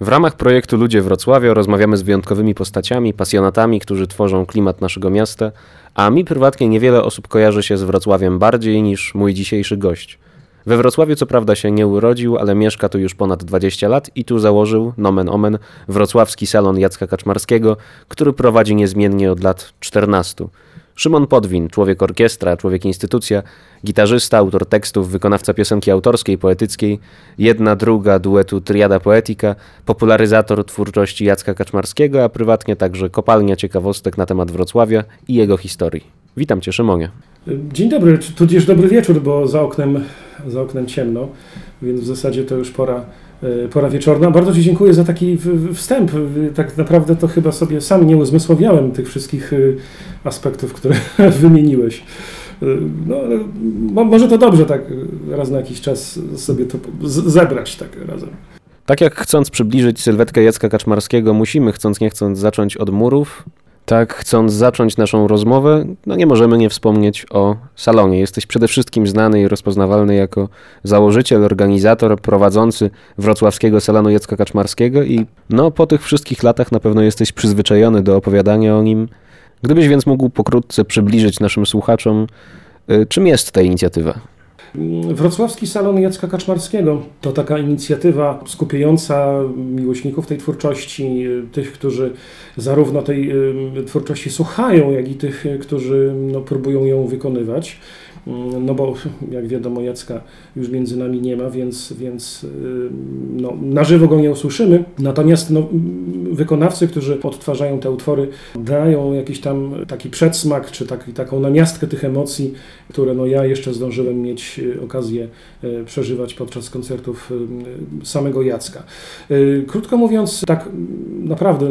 W ramach projektu Ludzie Wrocławia rozmawiamy z wyjątkowymi postaciami, pasjonatami, którzy tworzą klimat naszego miasta, a mi prywatnie niewiele osób kojarzy się z Wrocławiem bardziej niż mój dzisiejszy gość. We Wrocławiu co prawda się nie urodził, ale mieszka tu już ponad 20 lat i tu założył, nomen omen, wrocławski salon Jacka Kaczmarskiego, który prowadzi niezmiennie od lat 14. Szymon Podwin, człowiek orkiestra, człowiek instytucja, gitarzysta, autor tekstów, wykonawca piosenki autorskiej, poetyckiej, jedna, druga duetu Triada Poetica, popularyzator twórczości Jacka Kaczmarskiego, a prywatnie także kopalnia ciekawostek na temat Wrocławia i jego historii. Witam Cię, Szymonie. Dzień dobry, tudzież dobry wieczór, bo za oknem, za oknem ciemno, więc w zasadzie to już pora, pora wieczorna. Bardzo Ci dziękuję za taki wstęp. Tak naprawdę to chyba sobie sam nie uzmysłowiałem tych wszystkich e, aspektów, które wymieniłeś. No, może to dobrze tak raz na jakiś czas sobie to zebrać tak razem. Tak jak chcąc przybliżyć sylwetkę Jacka Kaczmarskiego, musimy chcąc nie chcąc zacząć od murów, tak, chcąc zacząć naszą rozmowę, no nie możemy nie wspomnieć o salonie. Jesteś przede wszystkim znany i rozpoznawalny jako założyciel, organizator, prowadzący wrocławskiego salonu Jacka Kaczmarskiego i no po tych wszystkich latach na pewno jesteś przyzwyczajony do opowiadania o nim. Gdybyś więc mógł pokrótce przybliżyć naszym słuchaczom, y, czym jest ta inicjatywa? Wrocławski Salon Jacka Kaczmarskiego to taka inicjatywa skupiająca miłośników tej twórczości, tych, którzy zarówno tej twórczości słuchają, jak i tych, którzy no, próbują ją wykonywać. Mm, no bo jak wiadomo Jacka już między nami nie ma, więc, więc no, na żywo go nie usłyszymy. Natomiast no, wykonawcy, którzy odtwarzają te utwory, dają jakiś tam taki przedsmak, czy taki, taką namiastkę tych emocji, które no, ja jeszcze zdążyłem mieć e, okazję e, przeżywać podczas koncertów samego Jacka. Krótko mówiąc, tak naprawdę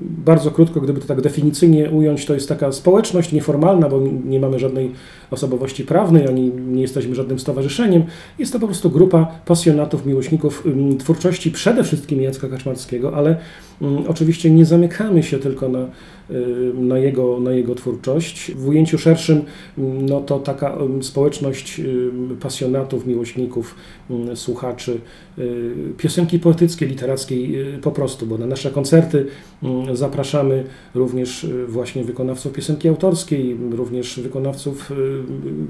bardzo krótko, gdyby to tak definicyjnie ująć, to jest taka społeczność nieformalna, bo nie mamy żadnej osobowości prawnej, ani nie jesteśmy żadnym stowarzyszeniem. Jest to po prostu grupa pasjonatów, miłośników twórczości przede wszystkim Jacka Kaczmarskiego, ale oczywiście nie zamykamy się tylko na Y, na jego, na jego twórczość. W ujęciu szerszym no to taka społeczność y, pasjonatów, miłośników, słuchaczy y, piosenki poetyckiej, literackiej po prostu, bo na nasze koncerty zapraszamy również właśnie wykonawców piosenki autorskiej, również wykonawców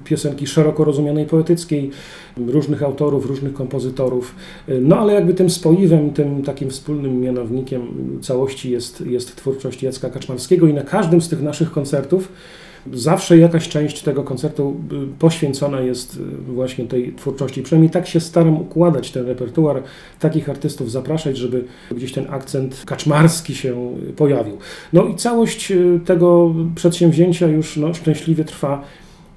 piosenki szeroko rozumianej poetyckiej, różnych autorów, różnych kompozytorów. No ale jakby tym spoiwem, tym takim wspólnym mianownikiem całości jest, jest twórczość Jacka Kaczmarskiego, i na każdym z tych naszych koncertów zawsze jakaś część tego koncertu y, poświęcona jest y, właśnie tej twórczości. Przynajmniej tak się staram układać ten repertuar, takich artystów zapraszać, żeby gdzieś ten akcent kaczmarski się pojawił. No i całość y, tego przedsięwzięcia już no, szczęśliwie trwa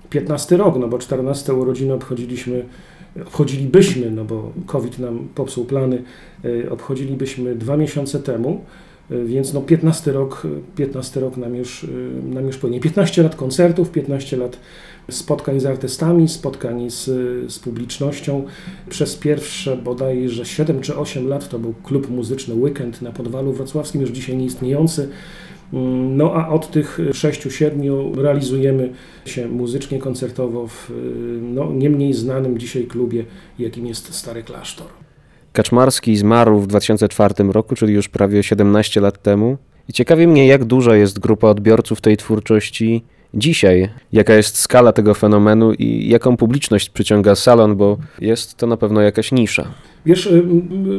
15 rok, no bo 14 urodziny obchodziliśmy obchodzilibyśmy, no bo COVID nam popsuł plany, obchodzilibyśmy dwa miesiące temu. Więc no 15 rok, 15 rok nam już, nam już płynie. 15 lat koncertów, 15 lat spotkań z artystami, spotkań z, z publicznością. Przez pierwsze bodajże 7 czy 8 lat to był klub muzyczny Weekend na Podwalu Wrocławskim, już dzisiaj nieistniejący. No a od tych 6-7 realizujemy się muzycznie, koncertowo w no, nie mniej znanym dzisiaj klubie, jakim jest Stary Klasztor. Kaczmarski zmarł w 2004 roku, czyli już prawie 17 lat temu. I ciekawi mnie, jak duża jest grupa odbiorców tej twórczości dzisiaj, jaka jest skala tego fenomenu i jaką publiczność przyciąga salon, bo jest to na pewno jakaś nisza. Wiesz, y,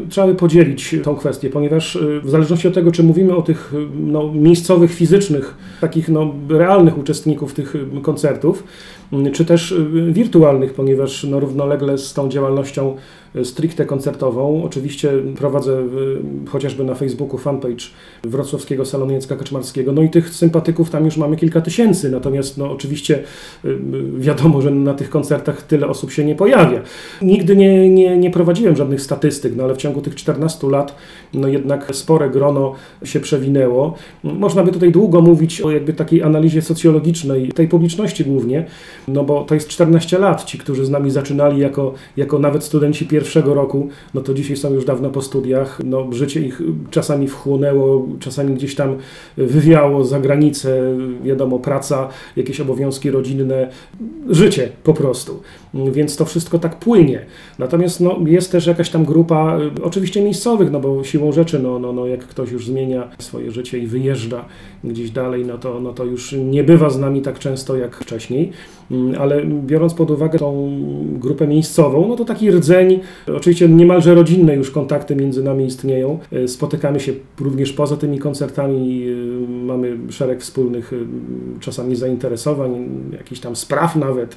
trzeba by podzielić tą kwestię, ponieważ y, w zależności od tego, czy mówimy o tych y, no, miejscowych, fizycznych, takich no, realnych uczestników tych koncertów, czy też wirtualnych, ponieważ no, równolegle z tą działalnością stricte koncertową. Oczywiście prowadzę chociażby na Facebooku fanpage Wrocławskiego Salonu Jacka Kaczmarskiego. No i tych sympatyków tam już mamy kilka tysięcy, natomiast no, oczywiście wiadomo, że na tych koncertach tyle osób się nie pojawia. Nigdy nie, nie, nie prowadziłem żadnych statystyk, no ale w ciągu tych 14 lat no jednak spore grono się przewinęło. Można by tutaj długo mówić o jakby takiej analizie socjologicznej tej publiczności głównie, no bo to jest 14 lat. Ci, którzy z nami zaczynali jako, jako nawet studenci pierwszych 2001 roku, no to dzisiaj są już dawno po studiach. No, życie ich czasami wchłonęło, czasami gdzieś tam wywiało za granicę, wiadomo, praca, jakieś obowiązki rodzinne, życie po prostu. Więc to wszystko tak płynie. Natomiast no, jest też jakaś tam grupa, y, oczywiście miejscowych, no bo siłą rzeczy, no, no, no, jak ktoś już zmienia swoje życie i wyjeżdża gdzieś dalej, no to, no to już nie bywa z nami tak często jak wcześniej. Mm, ale biorąc pod uwagę tą grupę miejscową, no to taki rdzeń, oczywiście niemalże rodzinne już kontakty między nami istnieją. Y, spotykamy się również poza tymi koncertami, y, mamy szereg wspólnych czasami zainteresowań, jakichś tam spraw nawet,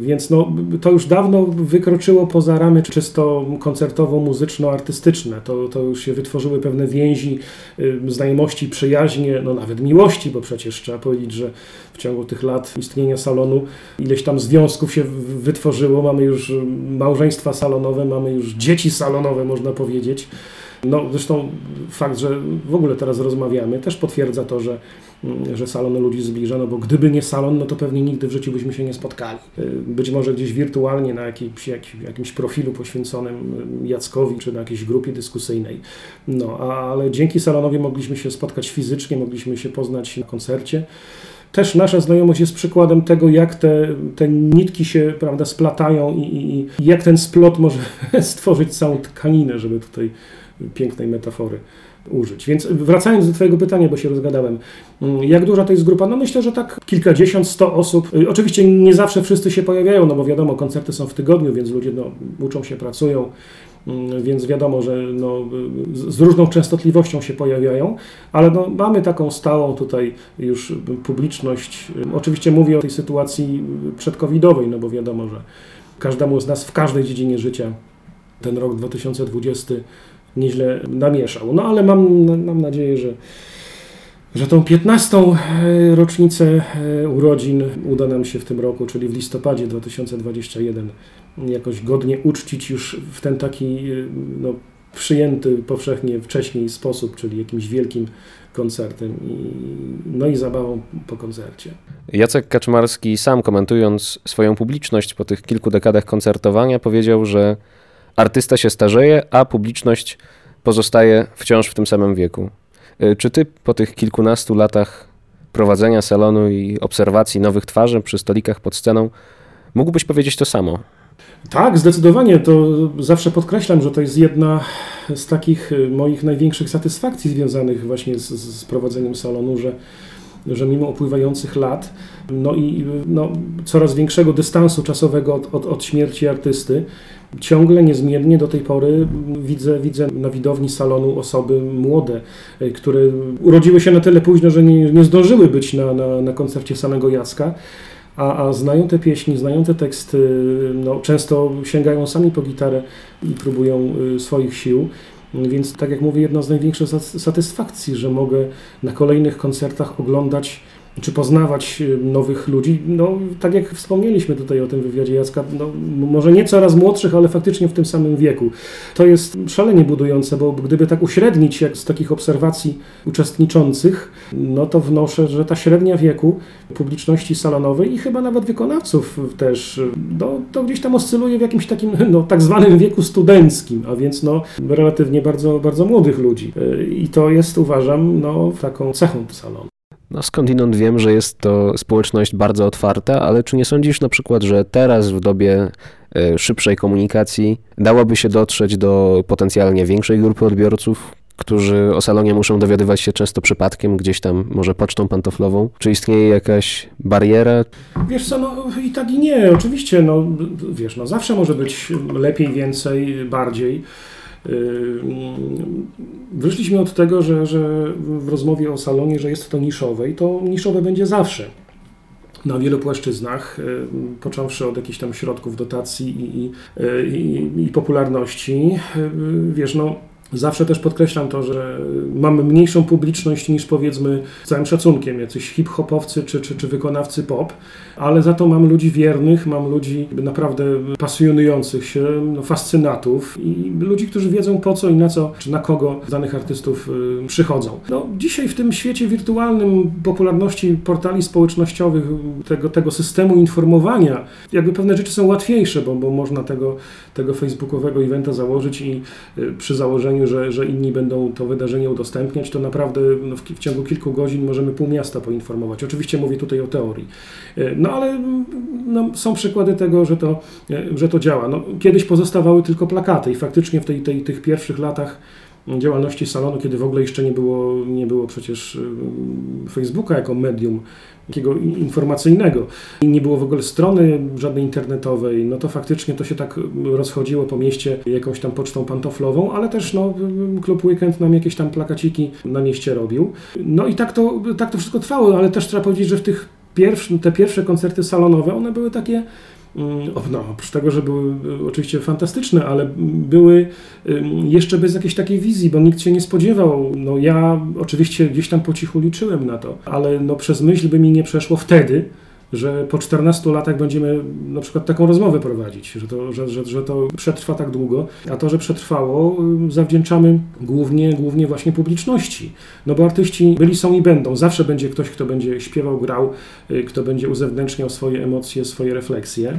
więc no, to już dawno wykroczyło poza ramy czysto koncertowo-muzyczno-artystyczne. To, to już się wytworzyły pewne więzi, y, znajomości, przyjaźnie, no nawet miłości, bo przecież trzeba powiedzieć, że w ciągu tych lat istnienia salonu ileś tam związków się wytworzyło. Mamy już małżeństwa salonowe, mamy już dzieci salonowe, można powiedzieć. No, zresztą fakt, że w ogóle teraz rozmawiamy, też potwierdza to, że, mm, że salon ludzi zbliża, no bo gdyby nie salon, no to pewnie nigdy w życiu byśmy się nie spotkali. Y, być może gdzieś wirtualnie na jakimś, jakimś profilu poświęconym y, Jackowi, czy na jakiejś grupie dyskusyjnej. No, ale dzięki salonowi mogliśmy się spotkać fizycznie, mogliśmy się poznać na koncercie też nasza znajomość jest przykładem tego, jak te, te nitki się prawda, splatają i, i, i jak ten splot może stworzyć całą tkaninę, żeby tutaj pięknej metafory użyć. Więc wracając do Twojego pytania, bo się rozgadałem, mm, jak duża to jest grupa? No myślę, że tak kilkadziesiąt, sto osób. Y, oczywiście nie zawsze wszyscy się pojawiają, no bo wiadomo, koncerty są w tygodniu, więc ludzie no, uczą się, pracują, mm, więc wiadomo, że no, z różną częstotliwością się pojawiają, ale no, mamy taką stałą tutaj już publiczność. Oczywiście mówię o tej sytuacji przedcovidowej, no bo wiadomo, że każdemu z nas w każdej dziedzinie życia ten rok 2020 nieźle namieszał. No ale mam, mam nadzieję, że, że tą 15. E, rocznicę e, urodzin uda nam się w tym roku, czyli w listopadzie 2021, jakoś godnie uczcić już w ten taki e, no, przyjęty powszechnie wcześniej sposób, czyli jakimś wielkim koncertem i, no i zabawą po koncercie. Jacek Kaczmarski sam komentując swoją publiczność po tych kilku dekadach koncertowania powiedział, że artysta się starzeje, a publiczność pozostaje wciąż w tym samym wieku. Y, czy ty po tych kilkunastu latach prowadzenia salonu i obserwacji nowych twarzy przy stolikach pod sceną mógłbyś powiedzieć to samo? Tak, zdecydowanie. To zawsze podkreślam, że to jest jedna z takich y, moich największych satysfakcji związanych właśnie z, z prowadzeniem salonu, że że mimo upływających lat no i no, coraz większego dystansu czasowego od, od, od śmierci artysty, ciągle niezmiennie do tej pory widzę, widzę na widowni salonu osoby młode, e, które urodziły się na tyle późno, że nie, nie zdążyły być na, na, na koncercie samego Jacka. A, a, znają te pieśni, znają te teksty, no, często sięgają sami po gitarę i próbują y, swoich sił. Więc tak jak mówię, jedna z największych satysfakcji, że mogę na kolejnych koncertach oglądać czy poznawać y, nowych ludzi. No, tak jak wspomnieliśmy tutaj o tym wywiadzie Jacka, no, może nie coraz młodszych, ale faktycznie w tym samym wieku. To jest szalenie budujące, bo gdyby tak uśrednić jak z takich obserwacji uczestniczących, no to wnoszę, że ta średnia wieku publiczności salonowej i chyba nawet wykonawców też, no, to gdzieś tam oscyluje w jakimś takim no, tak zwanym wieku studenckim, a więc no, relatywnie bardzo, bardzo młodych ludzi. Y, I to jest, uważam, no, taką cechą salonu. No skądinąd wiem, że jest to społeczność bardzo otwarta, ale czy nie sądzisz na przykład, że teraz w dobie e, szybszej komunikacji dałoby się dotrzeć do potencjalnie większej grupy odbiorców, którzy o salonie muszą dowiadywać się często przypadkiem, gdzieś tam może pocztą pantoflową? Czy istnieje jakaś bariera? Wiesz co, no i tak i nie. Oczywiście, no wiesz, no zawsze może być lepiej, więcej, bardziej. Wyszliśmy od tego, że, że w rozmowie o salonie, że jest to niszowe i to niszowe będzie zawsze na wielu płaszczyznach, począwszy od jakichś tam środków dotacji i, i, i, i popularności. Wiesz, no, Zawsze też podkreślam to, że mamy mniejszą publiczność niż powiedzmy z całym szacunkiem jacyś hip-hopowcy czy, czy, czy wykonawcy pop, ale za to mam ludzi wiernych, mam ludzi naprawdę pasjonujących się, no, fascynatów i ludzi, którzy wiedzą po co i na co, czy na kogo danych artystów y, przychodzą. No, dzisiaj w tym świecie wirtualnym popularności portali społecznościowych, tego, tego systemu informowania, jakby pewne rzeczy są łatwiejsze, bo, bo można tego, tego facebookowego eventa założyć i y, przy założeniu, że, że inni będą to wydarzenie udostępniać, to naprawdę no, w, w ciągu kilku godzin możemy pół miasta poinformować. Oczywiście mówię tutaj o teorii. Y, no ale no, są przykłady tego, że to, że to działa. No, kiedyś pozostawały tylko plakaty i faktycznie w tej, tej, tych pierwszych latach działalności salonu, kiedy w ogóle jeszcze nie było, nie było przecież Facebooka jako medium takiego informacyjnego nie było w ogóle strony żadnej internetowej, no to faktycznie to się tak rozchodziło po mieście jakąś tam pocztą pantoflową, ale też no, klub Weekend nam jakieś tam plakaciki na mieście robił. No i tak to, tak to wszystko trwało, ale też trzeba powiedzieć, że w tych pierwszy, te pierwsze koncerty salonowe, one były takie, no, oprócz tego, że były y, oczywiście fantastyczne, ale były jeszcze bez jakiejś takiej wizji, bo nikt się nie spodziewał. No ja oczywiście gdzieś tam po cichu liczyłem na to, ale no przez myśl by mi nie przeszło wtedy, że po 14 latach będziemy na przykład taką rozmowę prowadzić, że to, że, że, że to przetrwa tak długo, a to, że przetrwało, zawdzięczamy głównie, głównie właśnie publiczności. No bo artyści byli, są i będą. Zawsze będzie ktoś, kto będzie śpiewał, grał, y, kto będzie uzewnętrzniał swoje emocje, swoje refleksje.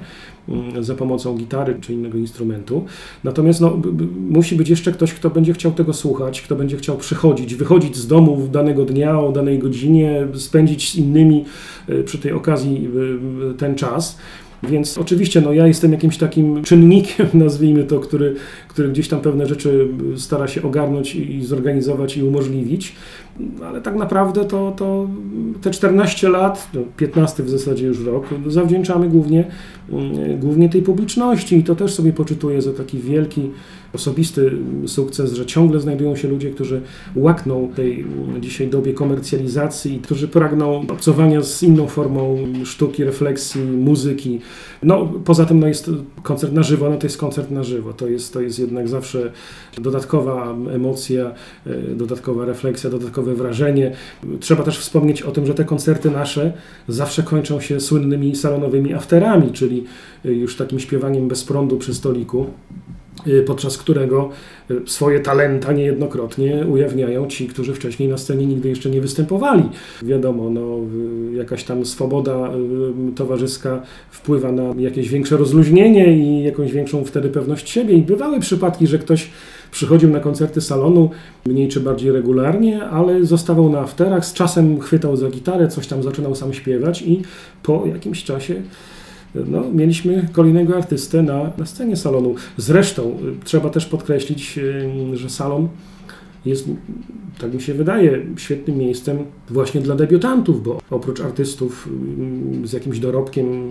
Mm, za pomocą gitary czy innego instrumentu. Natomiast no, musi być jeszcze ktoś, kto będzie chciał tego słuchać, kto będzie chciał przychodzić, wychodzić z domu w danego dnia, o danej godzinie, spędzić z innymi y, przy tej okazji y, ten czas. Więc oczywiście no, ja jestem jakimś takim czynnikiem, nazwijmy to, który, który gdzieś tam pewne rzeczy stara się ogarnąć i zorganizować i umożliwić, ale tak naprawdę to, to te 14 lat, 15 no, w zasadzie już rok, zawdzięczamy głównie, mm, głównie tej publiczności. I to też sobie poczytuję za taki wielki osobisty sukces, że ciągle znajdują się ludzie, którzy łakną tej dzisiaj dobie komercjalizacji, którzy pragną obcowania z inną formą sztuki, refleksji, muzyki. No, poza tym no, jest koncert na żywo, no to jest koncert na żywo. To jest, to jest jednak zawsze dodatkowa emocja, e, dodatkowa refleksja, dodatkowe wrażenie. Trzeba też wspomnieć o tym, że te koncerty nasze zawsze kończą się słynnymi salonowymi afterami, czyli już takim śpiewaniem bez prądu przy stoliku. Y, podczas którego y, swoje talenta niejednokrotnie ujawniają ci, którzy wcześniej na scenie nigdy jeszcze nie występowali. Wiadomo, no, y, jakaś tam swoboda towarzyska wpływa na jakieś większe rozluźnienie i jakąś większą wtedy pewność siebie. I bywały przypadki, że ktoś przychodził na koncerty salonu mniej czy bardziej regularnie, ale zostawał na afterach, z czasem chwytał za gitarę, coś tam zaczynał sam śpiewać i po jakimś czasie no, mieliśmy kolejnego artystę na, na scenie salonu. Zresztą y, trzeba też podkreślić, y, że salon jest, tak mi się wydaje, świetnym miejscem właśnie dla debiutantów, bo oprócz artystów y, z jakimś dorobkiem,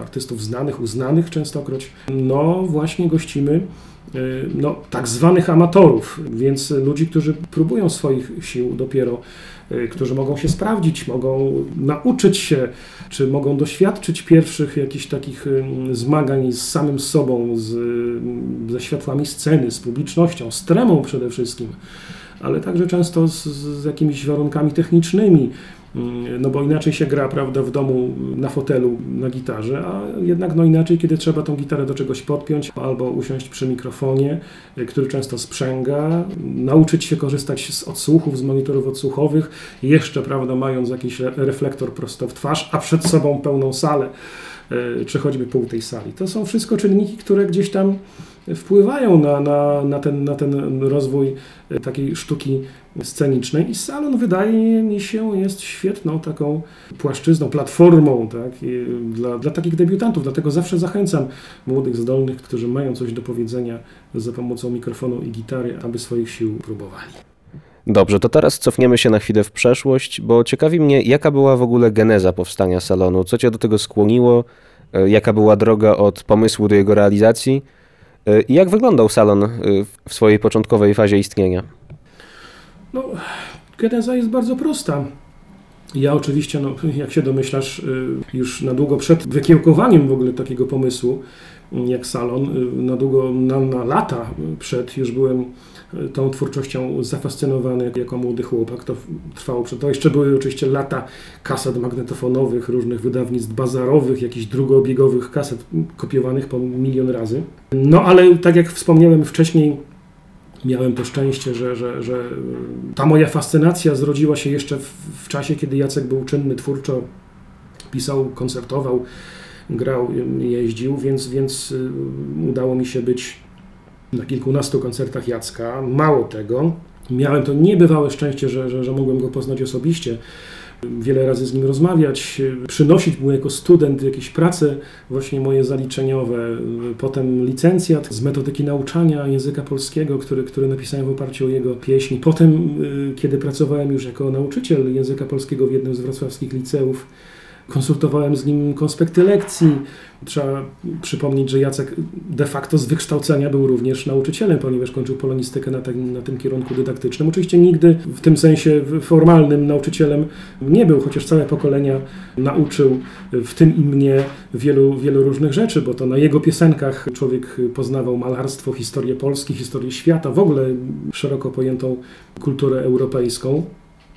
artystów znanych, uznanych częstokroć, no właśnie gościmy no, tak zwanych amatorów, więc ludzi, którzy próbują swoich sił dopiero którzy mogą się sprawdzić, mogą nauczyć się, czy mogą doświadczyć pierwszych jakichś takich y, zmagań z samym sobą, z, y, ze światłami sceny, z publicznością, z tremą przede wszystkim, ale także często z, z jakimiś warunkami technicznymi, Mm, no bo inaczej się gra, prawda, w domu na fotelu, na gitarze, a jednak no inaczej, kiedy trzeba tą gitarę do czegoś podpiąć albo usiąść przy mikrofonie, y, który często sprzęga, nauczyć się korzystać z odsłuchów, z monitorów odsłuchowych, jeszcze, prawda, mając jakiś reflektor prosto w twarz, a przed sobą pełną salę, y, czy choćby pół tej sali. To są wszystko czynniki, które gdzieś tam wpływają na, na, na, ten, na ten rozwój e, takiej sztuki scenicznej i salon wydaje mi się jest świetną taką płaszczyzną, platformą tak, dla, dla takich debiutantów. Dlatego zawsze zachęcam młodych, zdolnych, którzy mają coś do powiedzenia za pomocą mikrofonu i gitary, aby swoich sił próbowali. Dobrze, to teraz cofniemy się na chwilę w przeszłość, bo ciekawi mnie, jaka była w ogóle geneza powstania salonu, co cię do tego skłoniło, e, jaka była droga od pomysłu do jego realizacji I jak wyglądał salon e, w swojej początkowej fazie istnienia? No, geneza jest bardzo prosta. Ja oczywiście, no, jak się domyślasz, e, już na długo przed wykiełkowaniem w ogóle takiego pomysłu jak salon, na długo, na, na lata przed już byłem y, tą twórczością zafascynowany jako młody chłopak. To trwało przed to. Jeszcze były oczywiście lata kaset magnetofonowych, różnych wydawnictw bazarowych, jakichś drugoobiegowych kaset kopiowanych po milion razy. No ale tak jak wspomniałem wcześniej, miałem to szczęście, że, że, że ta moja fascynacja zrodziła się jeszcze w, w czasie, kiedy Jacek był czynny twórczo, pisał, koncertował, grał, jeździł, więc, więc y, udało mi się być na kilkunastu koncertach Jacka. Mało tego, miałem to niebywałe szczęście, że, że, że mogłem go poznać osobiście wiele razy z nim rozmawiać, przynosić mu jako student jakieś prace właśnie moje zaliczeniowe, potem licencjat z metodyki nauczania języka polskiego, który, który napisałem w oparciu o jego pieśni. Potem, y, kiedy pracowałem już jako nauczyciel języka polskiego w jednym z wrocławskich liceów, konsultowałem z nim konspekty lekcji. Trzeba przypomnieć, że Jacek de facto z wykształcenia był również nauczycielem, ponieważ kończył polonistykę na, tym, na tym kierunku dydaktycznym. Oczywiście nigdy w tym sensie formalnym nauczycielem nie był, chociaż całe pokolenia nauczył w tym i mnie wielu, wielu różnych rzeczy, bo to na jego piosenkach człowiek poznawał malarstwo, historię Polski, historię świata, w ogóle szeroko pojętą kulturę europejską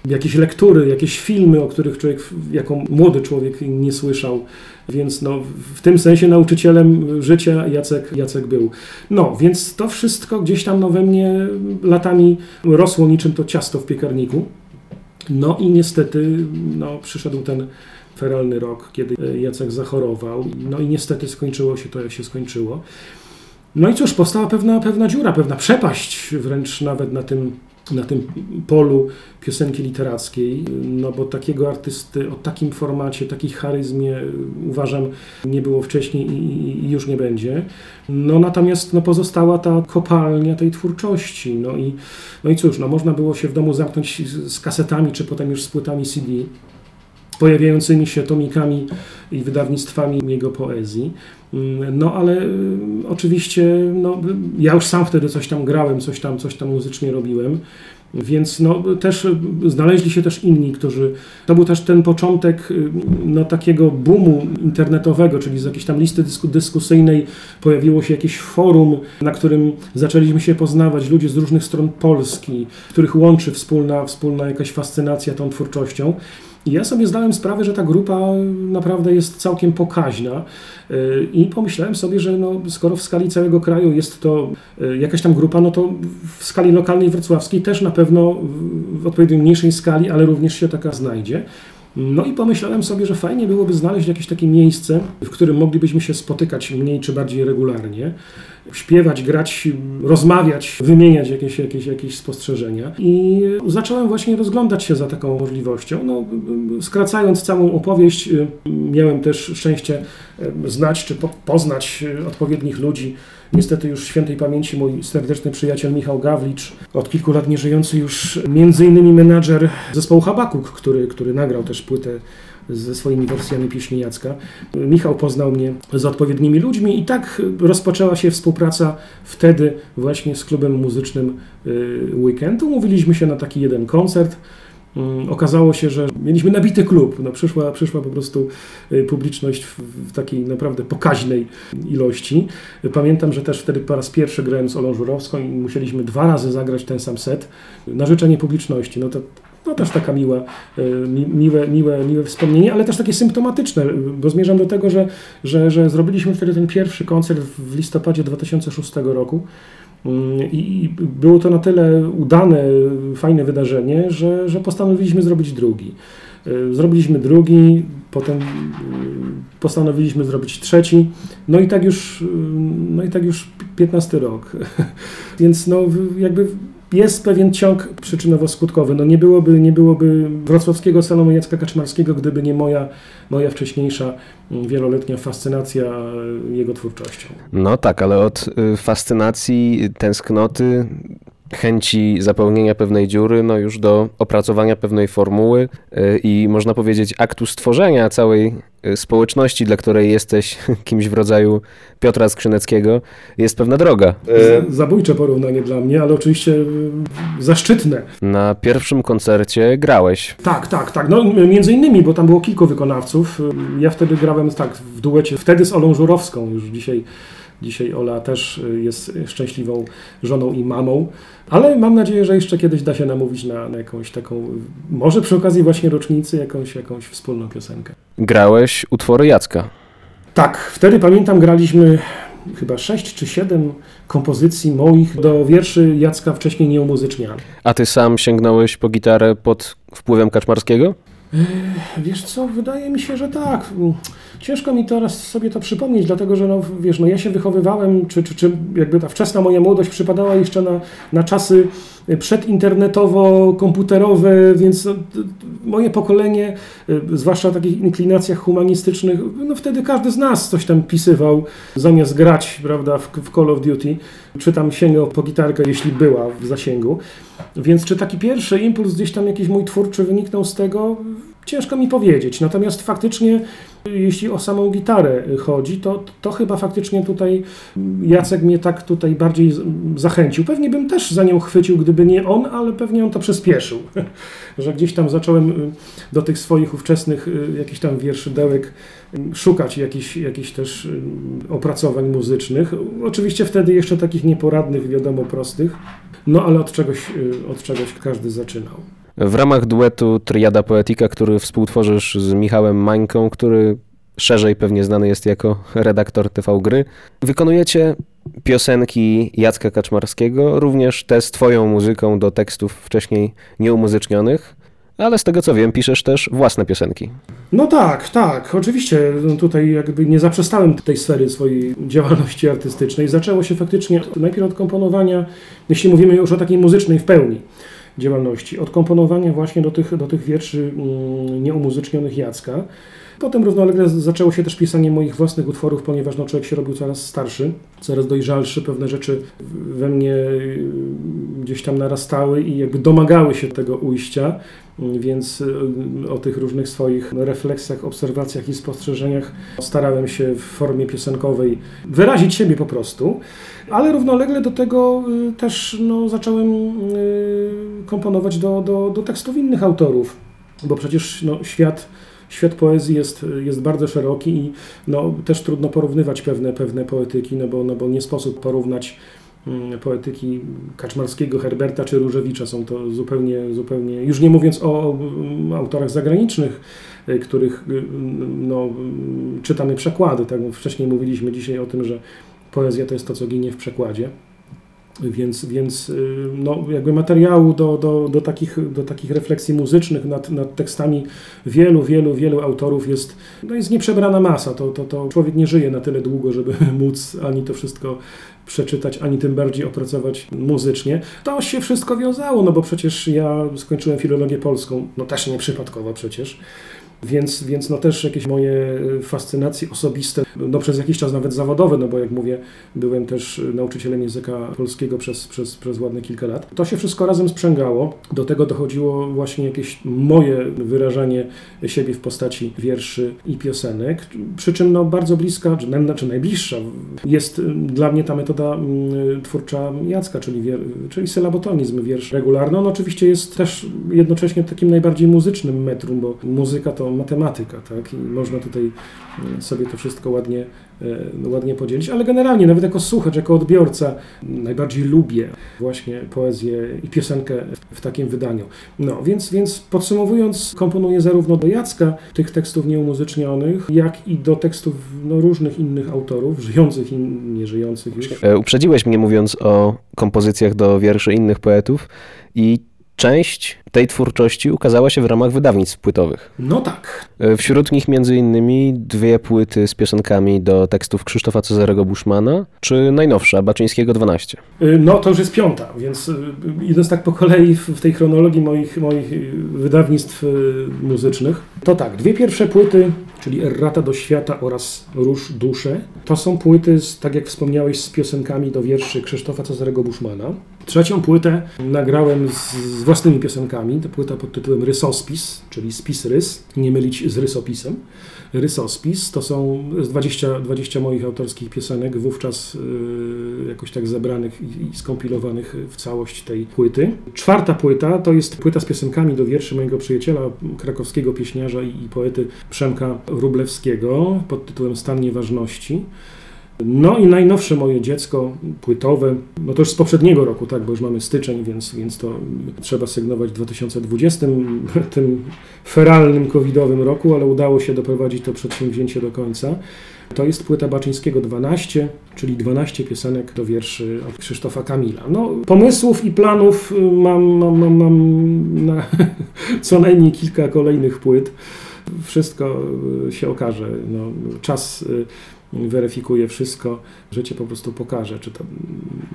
jakieś lektury, jakieś filmy, o których człowiek jako młody człowiek nie słyszał. Więc no, w tym sensie nauczycielem życia Jacek, Jacek był. No, więc to wszystko gdzieś tam no, we mnie latami rosło niczym to ciasto w piekarniku. No i niestety no, przyszedł ten feralny rok, kiedy Jacek zachorował. No i niestety skończyło się to, jak się skończyło. No i cóż, powstała pewna, pewna dziura, pewna przepaść wręcz nawet na tym na tym polu piosenki literackiej, no bo takiego artysty o takim formacie, takiej charyzmie uważam nie było wcześniej i, i już nie będzie. No natomiast no, pozostała ta kopalnia tej twórczości. No i, no i cóż, no, można było się w domu zamknąć z kasetami, czy potem już z płytami CD pojawiającymi się tomikami i wydawnictwami jego poezji. Mm, no ale y, oczywiście no, ja już sam wtedy coś tam grałem, coś tam, coś tam muzycznie robiłem. Więc no, też znaleźli się też inni, którzy. To był też ten początek y, no, takiego boomu internetowego, czyli z jakiejś tam listy dyskusyjnej pojawiło się jakieś forum, na którym zaczęliśmy się poznawać ludzie z różnych stron Polski, których łączy wspólna, wspólna jakaś fascynacja tą twórczością. I ja sobie zdałem sprawę, że ta grupa naprawdę jest całkiem pokaźna y, i pomyślałem sobie, że no, skoro w skali całego kraju jest to y, jakaś tam grupa, no to w skali lokalnej wrocławskiej też na pewno w odpowiednio mniejszej skali, ale również się taka znajdzie. No i pomyślałem sobie, że fajnie byłoby znaleźć jakieś takie miejsce, w którym moglibyśmy się spotykać mniej czy bardziej regularnie, śpiewać, grać, rozmawiać, wymieniać jakieś, jakieś, jakieś spostrzeżenia. I zacząłem właśnie rozglądać się za taką możliwością. No, skracając całą opowieść, miałem też szczęście znać czy poznać odpowiednich ludzi. Niestety już świętej pamięci mój serdeczny przyjaciel Michał Gawlicz, od kilku lat nieżyjący już między innymi menadżer zespołu Habakuk, który, który nagrał też płytę ze swoimi wersjami pieśni Jacka. Michał poznał mnie z odpowiednimi ludźmi i tak rozpoczęła się współpraca wtedy właśnie z klubem muzycznym y, Weekend. Umówiliśmy się na taki jeden koncert. Mm, okazało się, że mieliśmy nabity klub. No, przyszła, przyszła po prostu y, publiczność w, w, takiej naprawdę pokaźnej ilości. Pamiętam, że też wtedy po raz pierwszy grałem z Olą Żurowską i musieliśmy dwa razy zagrać ten sam set na życzenie publiczności. No to no też taka miła, y, miłe, miłe, miłe wspomnienie, ale też takie symptomatyczne, bo zmierzam do tego, że, że, że zrobiliśmy wtedy ten pierwszy koncert w listopadzie 2006 roku. I było to na tyle udane, fajne wydarzenie, że, że postanowiliśmy zrobić drugi. E, zrobiliśmy drugi, potem e, postanowiliśmy zrobić trzeci, no i tak już, e, no i tak już 15 rok. Więc no jakby jest pewien ciąg przyczynowo-skutkowy. No nie byłoby, nie byłoby wrocławskiego salonu Jacka Kaczmarskiego, gdyby nie moja, moja wcześniejsza mm, wieloletnia fascynacja jego twórczością. No tak, ale od y, fascynacji, tęsknoty chęci zapełnienia pewnej dziury, no już do opracowania pewnej formuły y, i można powiedzieć aktu stworzenia całej y, społeczności, dla której jesteś kimś w rodzaju Piotra Skrzyneckiego, jest pewna droga. Zabójcze porównanie dla mnie, ale oczywiście y, zaszczytne. Na pierwszym koncercie grałeś. Tak, tak, tak. No między innymi, bo tam było kilku wykonawców. Ja wtedy grałem tak w duecie, wtedy z Olą Żurowską, już dzisiaj Dzisiaj Ola też y, jest szczęśliwą żoną i mamą, ale mam nadzieję, że jeszcze kiedyś da się namówić na, na jakąś taką, może przy okazji właśnie rocznicy, jakąś, jakąś wspólną piosenkę. Grałeś utwory Jacka. Tak, wtedy pamiętam graliśmy chyba sześć czy siedem kompozycji moich do wierszy Jacka wcześniej nieumuzycznianych. A ty sam sięgnąłeś po gitarę pod wpływem Kaczmarskiego? Wiesz co, wydaje mi się, że tak. Ciężko mi teraz sobie to przypomnieć, dlatego że no, wiesz, no ja się wychowywałem, czy, czy, czy jakby ta wczesna moja młodość przypadała jeszcze na, na czasy przedinternetowo-komputerowe, więc no, moje pokolenie, y, zwłaszcza w takich inklinacjach humanistycznych, no wtedy każdy z nas coś tam pisywał, zamiast grać, prawda, w, w Call of Duty, czy tam sięgał po gitarkę, jeśli była w zasięgu. Więc czy taki pierwszy impuls gdzieś tam jakiś mój twórczy wyniknął z tego? Ciężko mi powiedzieć. Natomiast faktycznie, jeśli o samą gitarę chodzi, to, to chyba faktycznie tutaj Jacek mnie tak tutaj bardziej zachęcił. Pewnie bym też za nią chwycił, gdyby nie on, ale pewnie on to przyspieszył. Że gdzieś tam zacząłem do tych swoich ówczesnych jakichś tam wierszydełek szukać jakichś, jakichś też opracowań muzycznych. Oczywiście wtedy jeszcze takich nieporadnych, wiadomo, prostych. No ale od czegoś, od czegoś każdy zaczynał. W ramach duetu Triada Poetica, który współtworzysz z Michałem Mańką, który szerzej pewnie znany jest jako redaktor TV Gry, wykonujecie piosenki Jacka Kaczmarskiego, również te z twoją muzyką do tekstów wcześniej nieumuzycznionych. Ale z tego co wiem, piszesz też własne piosenki. No tak, tak. Oczywiście no tutaj jakby nie zaprzestałem tej sfery swojej działalności artystycznej. Zaczęło się faktycznie najpierw od komponowania, jeśli mówimy już o takiej muzycznej w pełni działalności. Od komponowania właśnie do tych, do tych wierszy mm, nieumuzycznionych Jacka. Potem równolegle zaczęło się też pisanie moich własnych utworów, ponieważ no, człowiek się robił coraz starszy, coraz dojrzalszy, pewne rzeczy we mnie y, gdzieś tam narastały i jakby domagały się tego ujścia, więc y, o tych różnych swoich refleksjach, obserwacjach i spostrzeżeniach starałem się w formie piosenkowej wyrazić siebie po prostu, ale równolegle do tego y, też no, zacząłem komponować do, do, do tekstów innych autorów, bo przecież no, świat świat poezji jest, jest bardzo szeroki i no, też trudno porównywać pewne, pewne poetyki, no bo, no bo nie sposób porównać mm, poetyki Kaczmarskiego, Herberta czy Różewicza. Są to zupełnie, zupełnie już nie mówiąc o autorach zagranicznych, y, których y, no, czytamy przekłady. Tak? Wcześniej mówiliśmy dzisiaj o tym, że poezja to jest to, co ginie w przekładzie. Więc, więc y, no, jakby materiału do, do, do, takich, do takich refleksji muzycznych nad, nad tekstami wielu, wielu, wielu autorów jest, no jest nieprzebrana masa. To, to, to człowiek nie żyje na tyle długo, żeby móc ani to wszystko przeczytać, ani tym bardziej opracować muzycznie. To się wszystko wiązało, no bo przecież ja skończyłem filologię polską, no też nie przypadkowo przecież. Więc, więc no też jakieś moje y, fascynacje osobiste, no przez jakiś czas nawet zawodowe, no bo jak mówię, byłem też nauczycielem języka polskiego przez, przez, przez ładne kilka lat. To się wszystko razem sprzęgało. Do tego dochodziło właśnie jakieś moje wyrażanie siebie w postaci wierszy i piosenek, przy czym no bardzo bliska, czy, czy najbliższa jest y, dla mnie ta metoda y, twórcza Jacka, czyli, wier, czyli sylabotonizm, wiersz regularny. On oczywiście jest też jednocześnie takim najbardziej muzycznym metrum, bo muzyka to matematyka, tak? I można tutaj e, sobie to wszystko ładnie, e, ładnie podzielić, ale generalnie, nawet jako słuchacz, jako odbiorca, najbardziej lubię właśnie poezję i piosenkę w takim wydaniu. No, więc, więc podsumowując, komponuję zarówno do Jacka tych tekstów nieumuzycznionych, jak i do tekstów no, różnych innych autorów, żyjących i nieżyjących już. E, uprzedziłeś mnie mówiąc o kompozycjach do wierszy innych poetów i część tej twórczości ukazała się w ramach wydawnictw płytowych. No tak. E, wśród nich między innymi dwie płyty z piosenkami do tekstów Krzysztofa Cezarego Buszmana, czy najnowsza, Baczyńskiego 12. E, no to już jest piąta, więc e, idąc tak po kolei w tej chronologii moich, moich wydawnictw muzycznych, to tak, dwie pierwsze płyty, czyli Errata do świata oraz Róż dusze, to są płyty, z, tak jak wspomniałeś, z piosenkami do wierszy Krzysztofa Cezarego Buszmana. Trzecią płytę nagrałem z, z własnymi piosenkami. To płyta pod tytułem Rysospis, czyli spis rys, nie mylić z rysopisem. Rysospis to są 20, 20 moich autorskich piosenek, wówczas yy, jakoś tak zebranych i, i skompilowanych w całość tej płyty. Czwarta płyta to jest płyta z piosenkami do wierszy mojego przyjaciela, krakowskiego pieśniarza i, i poety Przemka Rublewskiego pod tytułem Stan Nieważności. No i najnowsze moje dziecko, płytowe, no to już z poprzedniego roku, tak, bo już mamy styczeń, więc, więc to trzeba sygnować w 2020, tym feralnym covidowym roku, ale udało się doprowadzić to przedsięwzięcie do końca. To jest płyta Baczyńskiego 12, czyli 12 piosenek do wierszy od Krzysztofa Kamila. No, pomysłów i planów mam, mam, mam, mam na co najmniej kilka kolejnych płyt. Wszystko się okaże. No, czas weryfikuje wszystko. Życie po prostu pokaże, czy to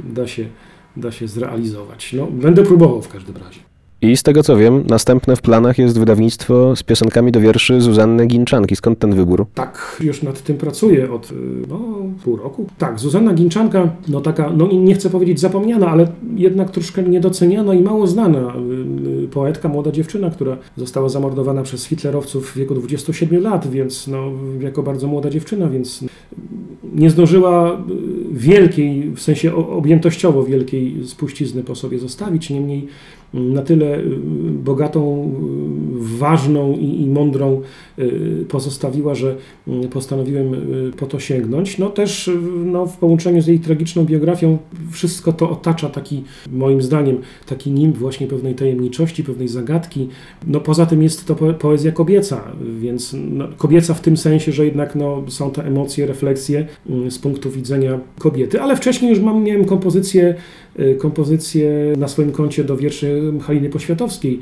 da się, da się zrealizować. No, będę próbował w każdym razie. I z tego co wiem, następne w planach jest wydawnictwo z piosenkami do wierszy Zuzanny Ginczanki. Skąd ten wybór? Tak, już nad tym pracuję od no, pół roku. Tak, Zuzanna Ginczanka, no taka, no nie chcę powiedzieć zapomniana, ale jednak troszkę niedoceniana i mało znana poetka, młoda dziewczyna, która została zamordowana przez hitlerowców w wieku 27 lat, więc no, jako bardzo młoda dziewczyna, więc nie zdążyła wielkiej, w sensie objętościowo wielkiej spuścizny po sobie zostawić, niemniej na tyle y, bogatą, y, ważną i, i, mądrą y, pozostawiła, że postanowiłem po to sięgnąć. No też no, w połączeniu z jej tragiczną biografią wszystko to otacza taki, moim zdaniem, taki nim właśnie pewnej tajemniczości, pewnej zagadki. No poza tym jest to poezja kobieca, więc no, kobieca w tym sensie, że jednak no, są te emocje, refleksje z punktu widzenia kobiety, ale wcześniej już mam, miałem kompozycję Y, kompozycje na swoim koncie do wierszy Haliny Poświatowskiej,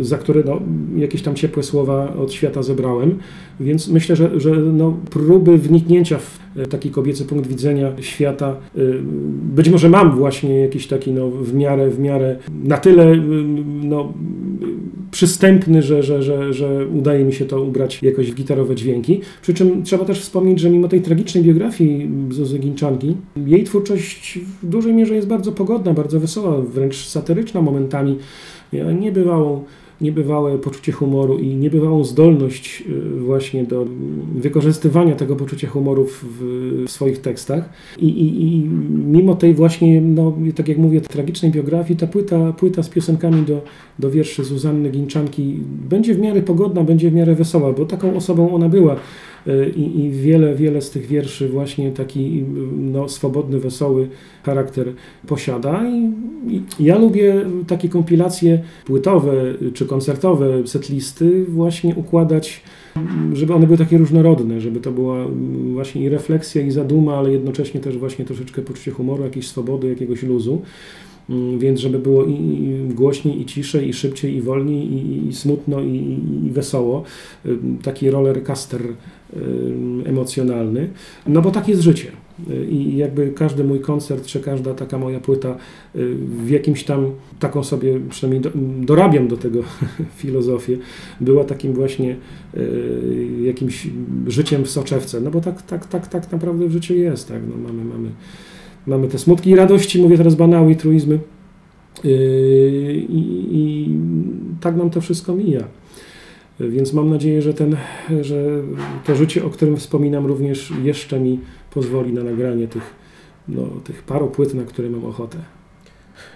y, za które no, jakieś tam ciepłe słowa od świata zebrałem, więc myślę, że, że no, próby wniknięcia w taki kobiecy punkt widzenia świata, y, być może mam właśnie jakiś taki no, w miarę, w miarę na tyle no, przystępny, że, że, że, że udaje mi się to ubrać jakoś w gitarowe dźwięki. Przy czym trzeba też wspomnieć, że mimo tej tragicznej biografii Zuzy Ginczanki, jej twórczość w dużej mierze jest bardzo pogodna, bardzo wesoła, wręcz satyryczna momentami. Niebywałą niebywałe poczucie humoru i niebywałą zdolność y, właśnie do wykorzystywania tego poczucia humoru w, w swoich tekstach. I, i, I, mimo tej właśnie, no, tak jak mówię, tragicznej biografii, ta płyta, płyta z piosenkami do, do wierszy Zuzanny Ginczanki będzie w miarę pogodna, będzie w miarę wesoła, bo taką osobą ona była. Y, I, I, wiele, wiele z tych wierszy właśnie taki no, swobodny, wesoły charakter posiada. I, I, ja lubię takie kompilacje płytowe czy koncertowe, setlisty właśnie układać, żeby one były takie różnorodne, żeby to była właśnie i refleksja, i zaduma, ale jednocześnie też właśnie troszeczkę poczucie humoru, jakiejś swobody, jakiegoś luzu. Mm, więc żeby było i głośniej, i ciszej, i szybciej, i wolniej, i, smutno, i, wesoło. Taki roller caster emocjonalny. No bo tak jest życie. I jakby każdy mój koncert, czy każda taka moja płyta w jakimś tam, taką sobie przynajmniej do, dorabiam do tego filozofię, była takim właśnie jakimś życiem w soczewce. No bo tak, tak, tak, tak naprawdę w życiu jest. Tak? No mamy, mamy Mamy te smutki i radości, mówię teraz banały i truizmy. Yy, I, I, tak nam to wszystko mija. Więc mam nadzieję, że, ten, że to życie, o którym wspominam, również jeszcze mi pozwoli na nagranie tych, no, tych paru płyt, na które mam ochotę.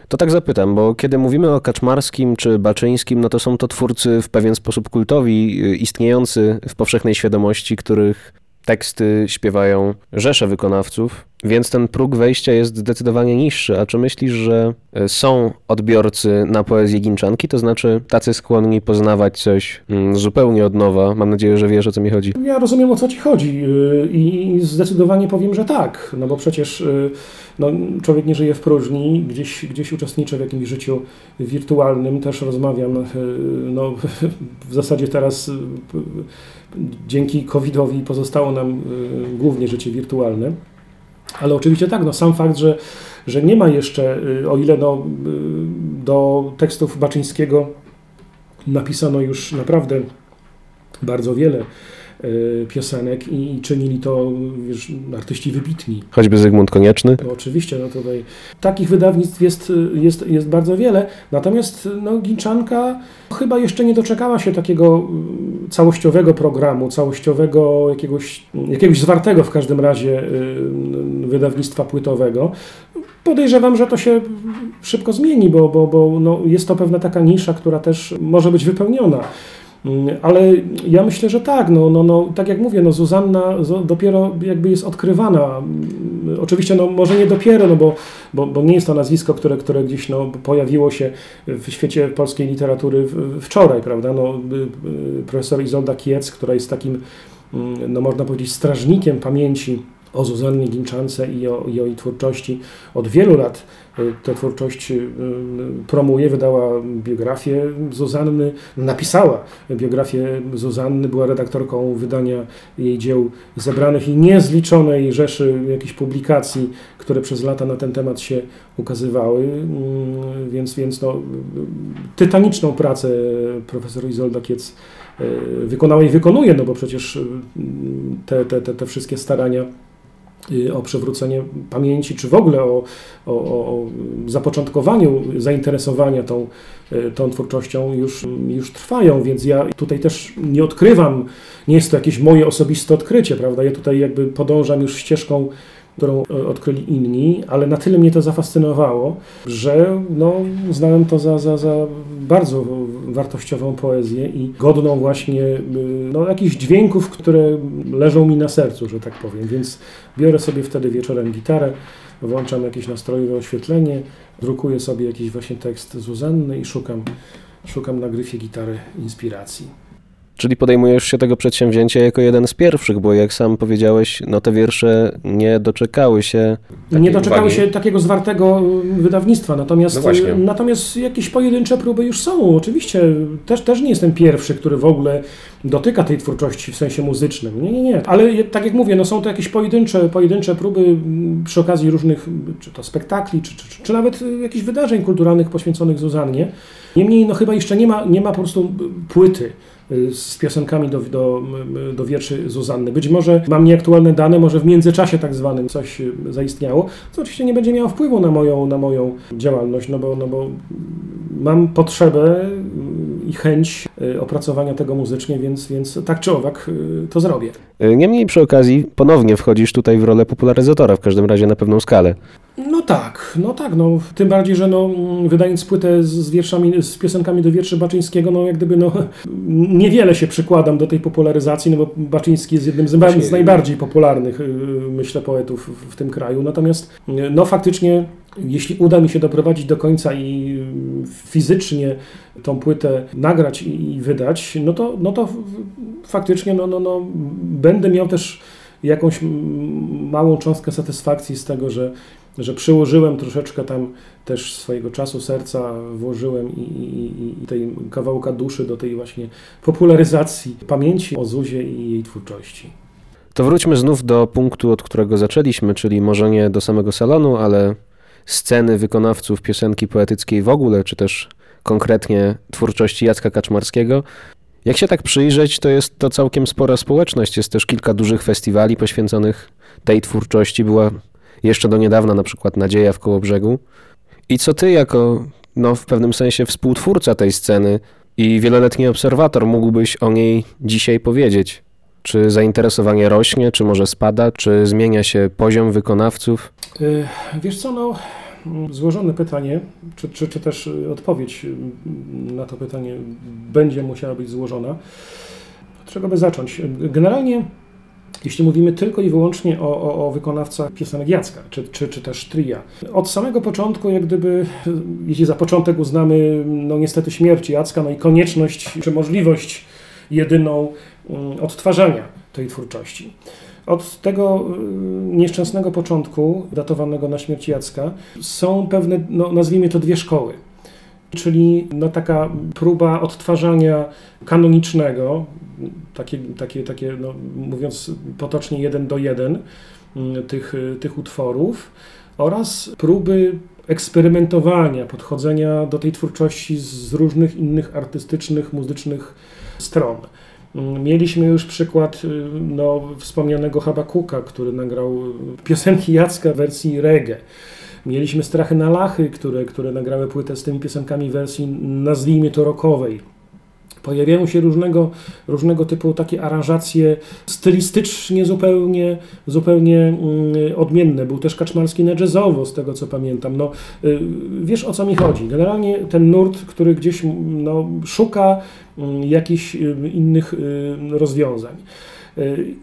To tak zapytam, bo kiedy mówimy o Kaczmarskim czy Baczyńskim, no to są to twórcy w pewien sposób kultowi, yy, istniejący w powszechnej świadomości, których teksty śpiewają rzesze wykonawców, więc ten próg wejścia jest zdecydowanie niższy. A czy myślisz, że e, są odbiorcy na poezję Ginczanki, to znaczy tacy skłonni poznawać coś mm, zupełnie od nowa? Mam nadzieję, że wiesz o co mi chodzi. Ja rozumiem o co ci chodzi y, i zdecydowanie powiem, że tak, no bo przecież y, no, człowiek nie żyje w próżni, gdzieś, gdzieś uczestniczę w jakimś życiu wirtualnym, też rozmawiam, y, no, w zasadzie teraz dzięki COVID-owi pozostało nam głównie życie wirtualne. Ale oczywiście tak, no sam fakt, że, że nie ma jeszcze, o ile no, do tekstów Baczyńskiego napisano już naprawdę bardzo wiele piosenek i czynili to wiesz, artyści wybitni. Choćby Zygmunt Konieczny? Oczywiście, no tutaj takich wydawnictw jest, jest, jest bardzo wiele, natomiast no, Ginczanka chyba jeszcze nie doczekała się takiego całościowego programu, całościowego jakiegoś, jakiegoś zwartego w każdym razie y, wydawnictwa płytowego. Podejrzewam, że to się szybko zmieni, bo, bo, bo no jest to pewna taka nisza, która też może być wypełniona. Mm, Ale ja myślę, że tak. No, no, no, tak jak mówię, no, Zuzanna dopiero jakby jest odkrywana. Mm, Oczywiście, no, może nie dopiero, no, bo, bo, bo nie jest to nazwisko, które, które gdzieś no, pojawiło się w świecie polskiej literatury wczoraj, prawda? No, y, y, profesor Izolda Kiec, która jest takim, mm, no, można powiedzieć, strażnikiem pamięci o Zuzannie Ginczance i o, i o jej twórczości. Od wielu lat y, tę twórczość y, promuje, wydała biografię Zuzanny, napisała biografię Zuzanny, była redaktorką wydania jej dzieł zebranych i niezliczonej rzeszy jakichś publikacji, które przez lata na ten temat się ukazywały, Mm, więc, więc no, tytaniczną pracę profesor Izolda Kiec y, wykonała i wykonuje, no bo przecież y, te, te, te, te wszystkie starania y, o przywrócenie pamięci, czy w ogóle o, o, o o zapoczątkowaniu zainteresowania tą, y, tą twórczością już, już trwają, więc ja tutaj też nie odkrywam, nie jest to jakieś moje osobiste odkrycie, prawda? Ja tutaj jakby podążam już ścieżką, którą y, odkryli inni, ale na tyle mnie to zafascynowało, że no, uznałem to za, za, za bardzo wartościową poezję i godną właśnie y, no, jakichś dźwięków, które leżą mi na sercu, że tak powiem, więc biorę sobie wtedy wieczorem gitarę, włączam jakieś nastrojowe oświetlenie, drukuję sobie jakiś właśnie tekst Zuzanny i szukam, szukam na gryfie gitary inspiracji. Czyli podejmujesz się tego przedsięwzięcia jako jeden z pierwszych, bo jak sam powiedziałeś, no te wiersze nie doczekały się. nie doczekały uwagi. się takiego zwartego y, wydawnictwa, natomiast, No y, natomiast jakieś pojedyncze próby już są. Oczywiście też, też nie jestem pierwszy, który w ogóle dotyka tej twórczości w sensie muzycznym. Nie, nie, nie. Ale tak jak mówię, no są to jakieś pojedyncze, pojedyncze próby mm, przy okazji różnych, mm, czy to spektakli, czy, czy, czy, czy nawet y, jakichś wydarzeń kulturalnych poświęconych Zuzannie. Niemniej no chyba jeszcze nie ma, nie ma po prostu płyty z piosenkami do, do, y, do wierszy Zuzanny. Być może mam nieaktualne dane, może w międzyczasie tak zwanym coś y, zaistniało, co oczywiście nie będzie miało wpływu na moją, na moją działalność, no bo, no bo mam potrzebę y, i chęć y, opracowania tego muzycznie, więc, więc tak czy owak y, to zrobię. Y, Niemniej przy okazji ponownie wchodzisz tutaj w rolę popularyzatora, w każdym razie na pewną skalę. No tak, no tak, no tym bardziej, że no, mm, wydając płytę z- wierszami, z piosenkami do wierszy Baczyńskiego, no jak gdyby no, niewiele się przykładam do tej popularyzacji, no bo Baczyński jest jednym z, Właśnie. z najbardziej popularnych, y, myślę, poetów w, tym kraju, natomiast no faktycznie, jeśli uda mi się doprowadzić do końca i y, fizycznie tą płytę nagrać i, wydać, no to, no to faktycznie no, no, no, będę miał też jakąś małą cząstkę satysfakcji z tego, że, że przyłożyłem troszeczkę tam też swojego czasu, serca, włożyłem i, i, i- tej kawałka duszy do tej właśnie popularyzacji pamięci o Zuzie i jej twórczości. To wróćmy znów do punktu, od którego zaczęliśmy, czyli może nie do samego salonu, ale sceny wykonawców piosenki poetyckiej w ogóle, czy też konkretnie twórczości Jacka Kaczmarskiego. Jak się tak przyjrzeć, to jest to całkiem spora społeczność. Jest też kilka dużych festiwali poświęconych tej twórczości. Była jeszcze do niedawna na przykład Nadzieja w Kołobrzegu. I co ty jako, no w pewnym sensie współtwórca tej sceny i wieloletni obserwator mógłbyś o niej dzisiaj powiedzieć? Czy zainteresowanie rośnie, czy może spada, czy zmienia się poziom wykonawców? Y, Wiesz co, no, złożone pytanie, czy, czy, czy też odpowiedź na to pytanie będzie musiała być złożona. Czego by zacząć? Generalnie, jeśli mówimy tylko i wyłącznie o, o, o wykonawcach piosenek Jacka, czy, czy, czy też tria, od samego początku, jak gdyby, jeśli za początek uznamy, no niestety śmierć Jacka, no i konieczność, czy możliwość jedyną mm, odtwarzania tej twórczości. Od tego y, nieszczęsnego początku, datowanego na śmierć Jacka, są pewne, no, nazwijmy to dwie szkoły. Czyli no, taka próba odtwarzania kanonicznego, takie, takie, takie no, mówiąc potocznie jeden do jeden, y, tych, tych utworów oraz próby eksperymentowania, podchodzenia do tej twórczości z różnych innych artystycznych, muzycznych stron. Mieliśmy już przykład y, no, wspomnianego Habakuka, który nagrał piosenki Jacka w wersji reggae. Mieliśmy Strachy na Lachy, które, które nagrały płytę z tymi piosenkami w wersji, nazwijmy to rockowej. Pojawiają się różnego, różnego typu takie aranżacje stylistycznie zupełnie, zupełnie mm, odmienne. Był też Kaczmarski na jazzowo, z tego co pamiętam. No, y, wiesz o co mi chodzi. Generalnie ten nurt, który gdzieś no, szuka mm, jakichś y, innych y, rozwiązań.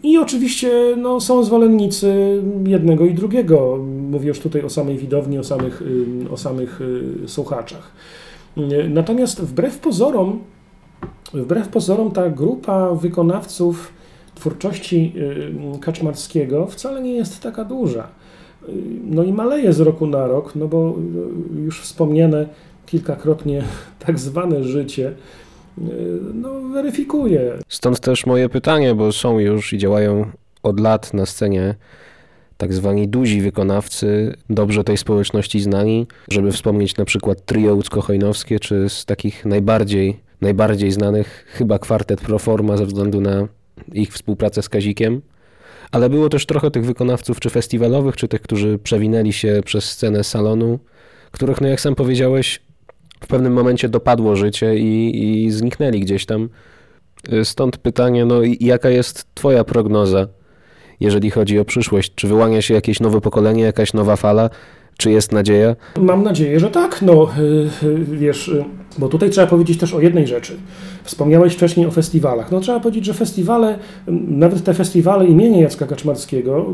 I oczywiście no, są zwolennicy jednego i drugiego. Mówię już tutaj o samej widowni, o samych, o samych słuchaczach. Natomiast wbrew pozorom, wbrew pozorom ta grupa wykonawców twórczości Kaczmarskiego wcale nie jest taka duża. No i maleje z roku na rok, no bo już wspomniane kilkakrotnie tak zwane życie no, weryfikuje. Stąd też moje pytanie, bo są już i działają od lat na scenie tak zwani duzi wykonawcy, dobrze tej społeczności znani, żeby wspomnieć na przykład trio Łódzko-Hojnowskie, czy z takich najbardziej, najbardziej znanych chyba kwartet Proforma ze względu na ich współpracę z Kazikiem. Ale było też trochę tych wykonawców, czy festiwalowych, czy tych, którzy przewinęli się przez scenę salonu, których, no jak sam powiedziałeś, w pewnym momencie dopadło życie i, i zniknęli gdzieś tam. Stąd pytanie, no jaka jest Twoja prognoza, jeżeli chodzi o przyszłość? Czy wyłania się jakieś nowe pokolenie, jakaś nowa fala? Czy jest nadzieja? Mam nadzieję, że tak. No, y, y, wiesz, y, bo tutaj trzeba powiedzieć też o jednej rzeczy. Wspomniałeś wcześniej o festiwalach. No trzeba powiedzieć, że festiwale, nawet te festiwale imienia Jacka Kaczmarskiego,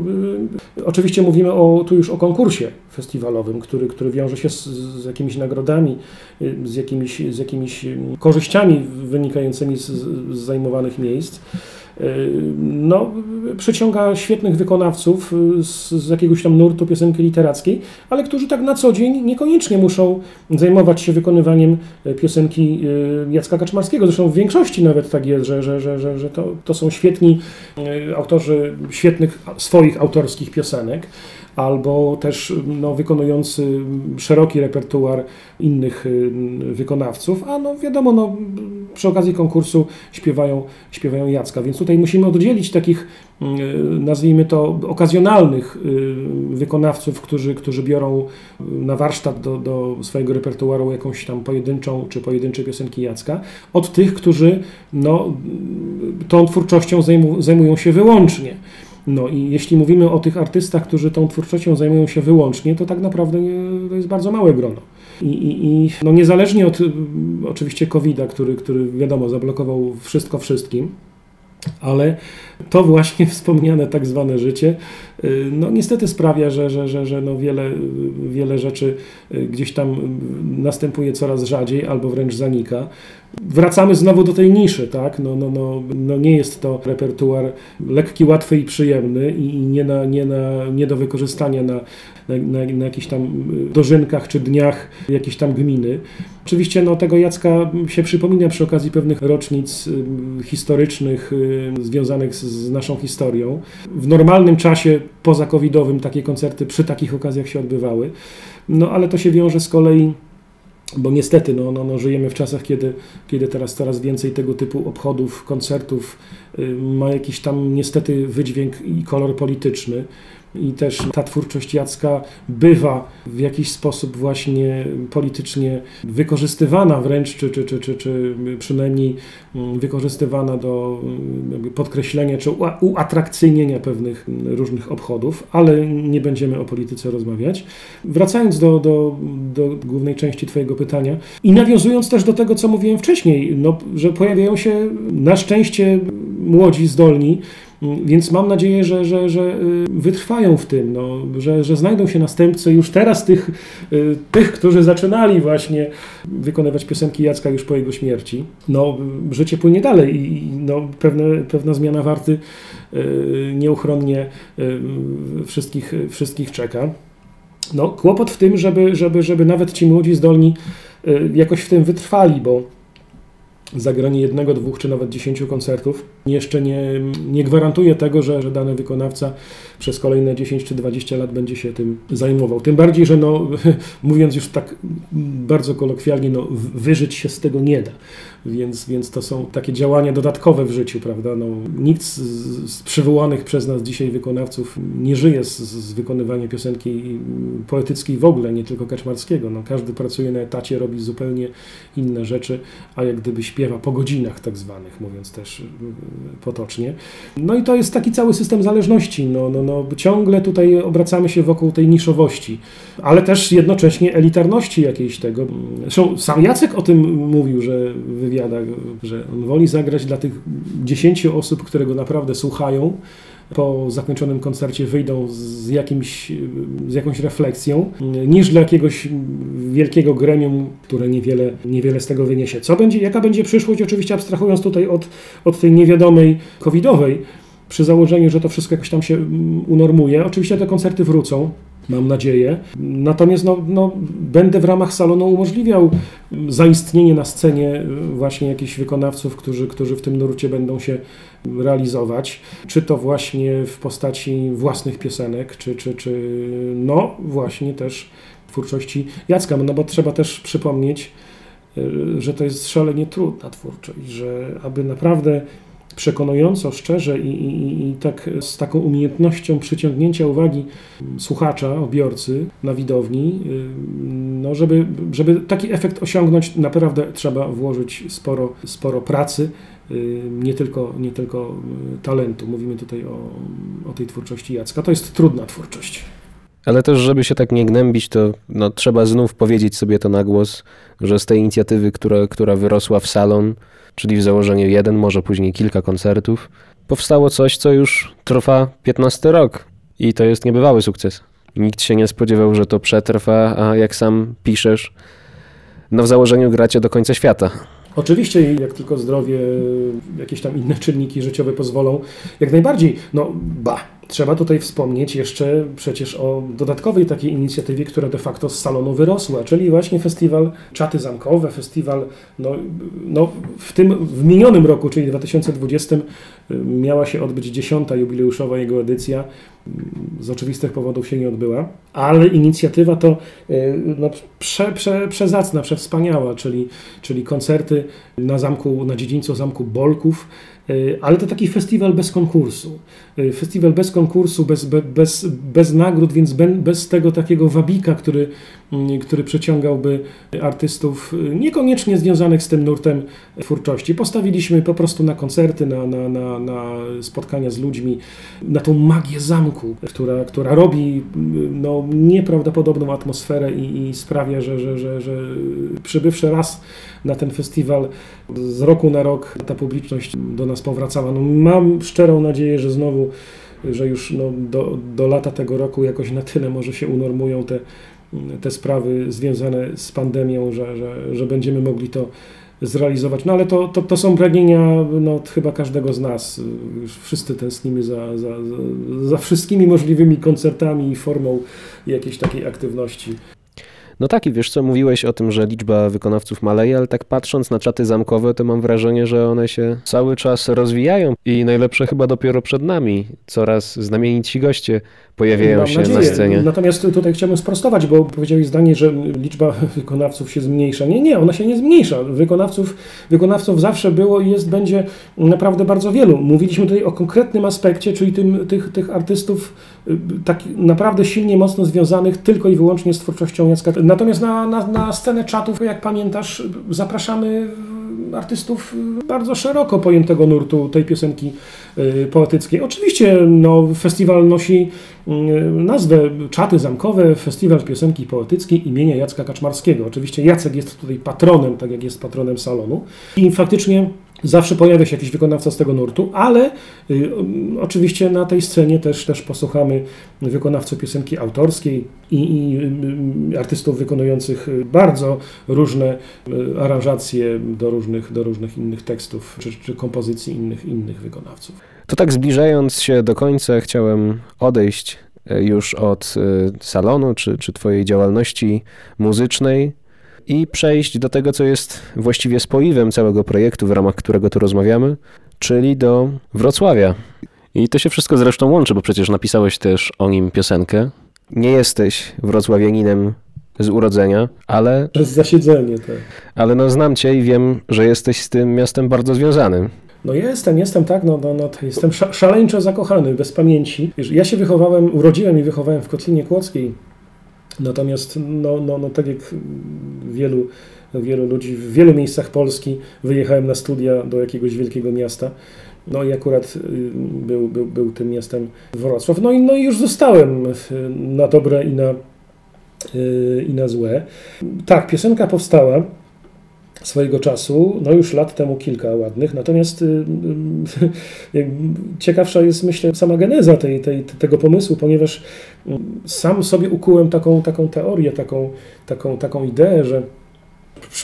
oczywiście mówimy o, tu już o konkursie festiwalowym, który, który wiąże się z, z jakimiś nagrodami, z jakimiś, z jakimiś korzyściami wynikającymi z, z zajmowanych miejsc no, przyciąga świetnych wykonawców y, z, z, jakiegoś tam nurtu piosenki literackiej, ale którzy tak na co dzień niekoniecznie muszą zajmować się wykonywaniem y, piosenki y, Jacka Kaczmarskiego. Zresztą w większości nawet tak jest, że, że, że, że, że to, to są świetni autorzy świetnych swoich autorskich piosenek albo też no, wykonujący szeroki repertuar innych y, wykonawców, a no wiadomo, no, przy okazji konkursu śpiewają, śpiewają Jacka, więc tutaj musimy oddzielić takich, y, nazwijmy to, okazjonalnych y, wykonawców, którzy, którzy biorą na warsztat do, do swojego repertuaru jakąś tam pojedynczą czy pojedyncze piosenki Jacka, od tych, którzy no, tą twórczością zajmują się wyłącznie. No i jeśli mówimy o tych artystach, którzy tą twórczością zajmują się wyłącznie, to tak naprawdę to jest bardzo małe grono. I, i, i no niezależnie od oczywiście COVID-a, który, który wiadomo zablokował wszystko wszystkim, ale to właśnie wspomniane tak zwane życie, y, no niestety sprawia, że, że, że, że no wiele, wiele rzeczy y, gdzieś tam następuje coraz rzadziej albo wręcz zanika. Wracamy znowu do tej niszy, tak? No, no, no, no nie jest to repertuar lekki, łatwy i przyjemny i nie, na, nie, na, nie do wykorzystania na, na, na, na jakichś tam dożynkach czy dniach jakiejś tam gminy. Oczywiście no, tego Jacka się przypomina przy okazji pewnych rocznic y, historycznych y, związanych z, z naszą historią. W normalnym czasie poza-covidowym takie koncerty przy takich okazjach się odbywały. No ale to się wiąże z kolei bo niestety no, no, no, żyjemy w czasach, kiedy, kiedy teraz coraz więcej tego typu obchodów, koncertów y, ma jakiś tam niestety wydźwięk i kolor polityczny i też ta twórczość Jacka bywa w jakiś sposób właśnie politycznie wykorzystywana wręcz, czy, czy, czy, czy, czy przynajmniej mm, wykorzystywana do mm, podkreślenia czy uatrakcyjnienia pewnych różnych obchodów, ale nie będziemy o polityce rozmawiać. Wracając do, do, do głównej części Twojego pytania i nawiązując też do tego, co mówiłem wcześniej, no, że pojawiają się na szczęście młodzi, zdolni, więc mam nadzieję, że, że, że y, wytrwają w tym, no, że, że znajdą się następcy już teraz tych, y, tych, którzy zaczynali właśnie wykonywać piosenki Jacka już po jego śmierci. No, życie płynie dalej i no, pewne, pewna zmiana warty y, nieuchronnie wszystkich, wszystkich czeka. No, kłopot w tym, żeby, żeby, żeby nawet ci młodzi zdolni jakoś w tym wytrwali, bo zagranie jednego, dwóch czy nawet dziesięciu koncertów jeszcze nie, nie gwarantuje tego, że, że dany wykonawca przez kolejne 10 czy 20 lat będzie się tym zajmował. Tym bardziej, że no, mówiąc już tak bardzo kolokwialnie, no, wyżyć się z tego nie da. Więc, więc to są takie działania dodatkowe w życiu, prawda? No, nikt z, z przywołanych przez nas dzisiaj wykonawców nie żyje z, z wykonywania piosenki poetyckiej w ogóle, nie tylko Kaczmarskiego. No, każdy pracuje na etacie, robi zupełnie inne rzeczy, a jak gdyby śpiewa po godzinach tak zwanych, mówiąc też y, potocznie. No i to jest taki cały system zależności. No, no, no, ciągle tutaj obracamy się wokół tej niszowości, ale też jednocześnie elitarności jakiejś tego. Zresztą sam Jacek o tym mówił, że wywiadach, że on woli zagrać dla tych dziesięciu osób, które go naprawdę słuchają, po zakończonym koncercie wyjdą z, jakimś, z jakąś refleksją, niż dla jakiegoś wielkiego gremium, które niewiele, niewiele z tego wyniesie. Co będzie, jaka będzie przyszłość, oczywiście abstrahując tutaj od, od tej niewiadomej covidowej, przy założeniu, że to wszystko jakoś tam się unormuje. Oczywiście te koncerty wrócą, mam nadzieję. Natomiast no, no, będę w ramach salonu umożliwiał zaistnienie na scenie właśnie jakichś wykonawców, którzy, którzy w tym nurcie będą się realizować. Czy to właśnie w postaci własnych piosenek, czy, czy, czy no właśnie też twórczości Jacka, no bo trzeba też przypomnieć, że to jest szalenie trudna twórczość, że aby naprawdę przekonująco, szczerze i, i, i, tak z taką umiejętnością przyciągnięcia uwagi słuchacza, odbiorcy na widowni, no żeby, żeby taki efekt osiągnąć, naprawdę trzeba włożyć sporo, sporo pracy, nie tylko, nie tylko talentu. Mówimy tutaj o, o tej twórczości Jacka. To jest trudna twórczość. Ale też, żeby się tak nie gnębić, to no, trzeba znów powiedzieć sobie to na głos, że z tej inicjatywy, która, która wyrosła w salon, czyli w założeniu jeden, może później kilka koncertów, powstało coś, co już trwa 15 rok i to jest niebywały sukces. Nikt się nie spodziewał, że to przetrwa, a jak sam piszesz, no w założeniu gracie do końca świata. Oczywiście, jak tylko zdrowie, jakieś tam inne czynniki życiowe pozwolą, jak najbardziej, no ba, Trzeba tutaj wspomnieć jeszcze przecież o dodatkowej takiej inicjatywie, która de facto z salonu wyrosła, czyli właśnie festiwal Czaty Zamkowe, festiwal no, no w tym w minionym roku, czyli 2020 miała się odbyć dziesiąta jubileuszowa jego edycja. Z oczywistych powodów się nie odbyła, ale inicjatywa to no, prze, prze, przezacna, przewspaniała, czyli, czyli koncerty na zamku, na dziedzińcu zamku Bolków, E, ale to taki festiwal bez konkursu. E, festiwal bez konkursu, bez, bez, bez nagród, więc bez tego takiego wabika, który, mm, który przeciągałby artystów e, niekoniecznie związanych z tym nurtem twórczości. Postawiliśmy po prostu na koncerty, na, na, na, na spotkania z ludźmi, na tą magię zamku, która, która robi mm, no, nieprawdopodobną atmosferę i, i sprawia, że, że, że, że przybywszy raz na ten festiwal z roku na rok ta publiczność do nas powracała. No, mam szczerą nadzieję, że znowu, że już no, do, do lata tego roku jakoś na tyle może się unormują te, te sprawy związane z pandemią, że, że, że będziemy mogli to zrealizować. No ale to, to, to są pragnienia no, chyba każdego z nas. Już wszyscy tęsknimy za, za, za wszystkimi możliwymi koncertami i formą jakiejś takiej aktywności. No tak i wiesz co, mówiłeś o tym, że liczba wykonawców maleje, ale tak patrząc na czaty zamkowe, to mam wrażenie, że one się cały czas rozwijają i najlepsze chyba dopiero przed nami. Coraz znamienici goście pojawiają mam się nadzieję. na scenie. Natomiast tutaj chciałbym sprostować, bo powiedziałeś zdanie, że liczba wykonawców się zmniejsza. Nie, nie, ona się nie zmniejsza. Wykonawców, wykonawców zawsze było i jest, będzie naprawdę bardzo wielu. Mówiliśmy tutaj o konkretnym aspekcie, czyli tym, tych, tych artystów y, tak naprawdę silnie, mocno związanych tylko i wyłącznie z twórczością Jacka. Natomiast na, na, na scenę czatów, jak pamiętasz, zapraszamy artystów bardzo szeroko pojętego nurtu tej piosenki poetyckiej. Oczywiście no, festiwal nosi y, nazwę Czaty Zamkowe, Festiwal Piosenki Poetyckiej imienia Jacka Kaczmarskiego. Oczywiście Jacek jest tutaj patronem, tak jak jest patronem salonu i faktycznie Zawsze pojawia się jakiś wykonawca z tego nurtu, ale y, oczywiście na tej scenie też, też posłuchamy wykonawców piosenki autorskiej i, i y, artystów wykonujących bardzo różne y, aranżacje do różnych, do różnych innych tekstów czy, czy kompozycji innych, innych wykonawców. To tak zbliżając się do końca, chciałem odejść y, już od y, salonu czy, czy Twojej działalności muzycznej i przejść do tego, co jest właściwie spoiwem całego projektu, w ramach którego tu rozmawiamy, czyli do Wrocławia. I to się wszystko zresztą łączy, bo przecież napisałeś też o nim piosenkę. Nie jesteś wrocławianinem z urodzenia, ale... Przez zasiedzenie, tak. Ale no znam cię i wiem, że jesteś z tym miastem bardzo związany. No jestem, jestem tak, no, no, no jestem szaleńczo zakochany, bez pamięci. Ja się wychowałem, urodziłem i wychowałem w Kotlinie Kłodzkiej, Natomiast, no, no, no tak jak wielu wielu ludzi w wielu miejscach Polski. Wyjechałem na studia do jakiegoś wielkiego miasta. No i akurat y, był, był, był tym miastem Wrocław. No i, no i już zostałem na dobre i na, y, i na złe. Tak, piosenka powstała swojego czasu, no już lat temu kilka ładnych, natomiast y, y, ciekawsza jest myślę sama geneza tej, tej, tego pomysłu, ponieważ y, sam sobie ukułem taką, taką teorię, taką, taką, taką ideę, że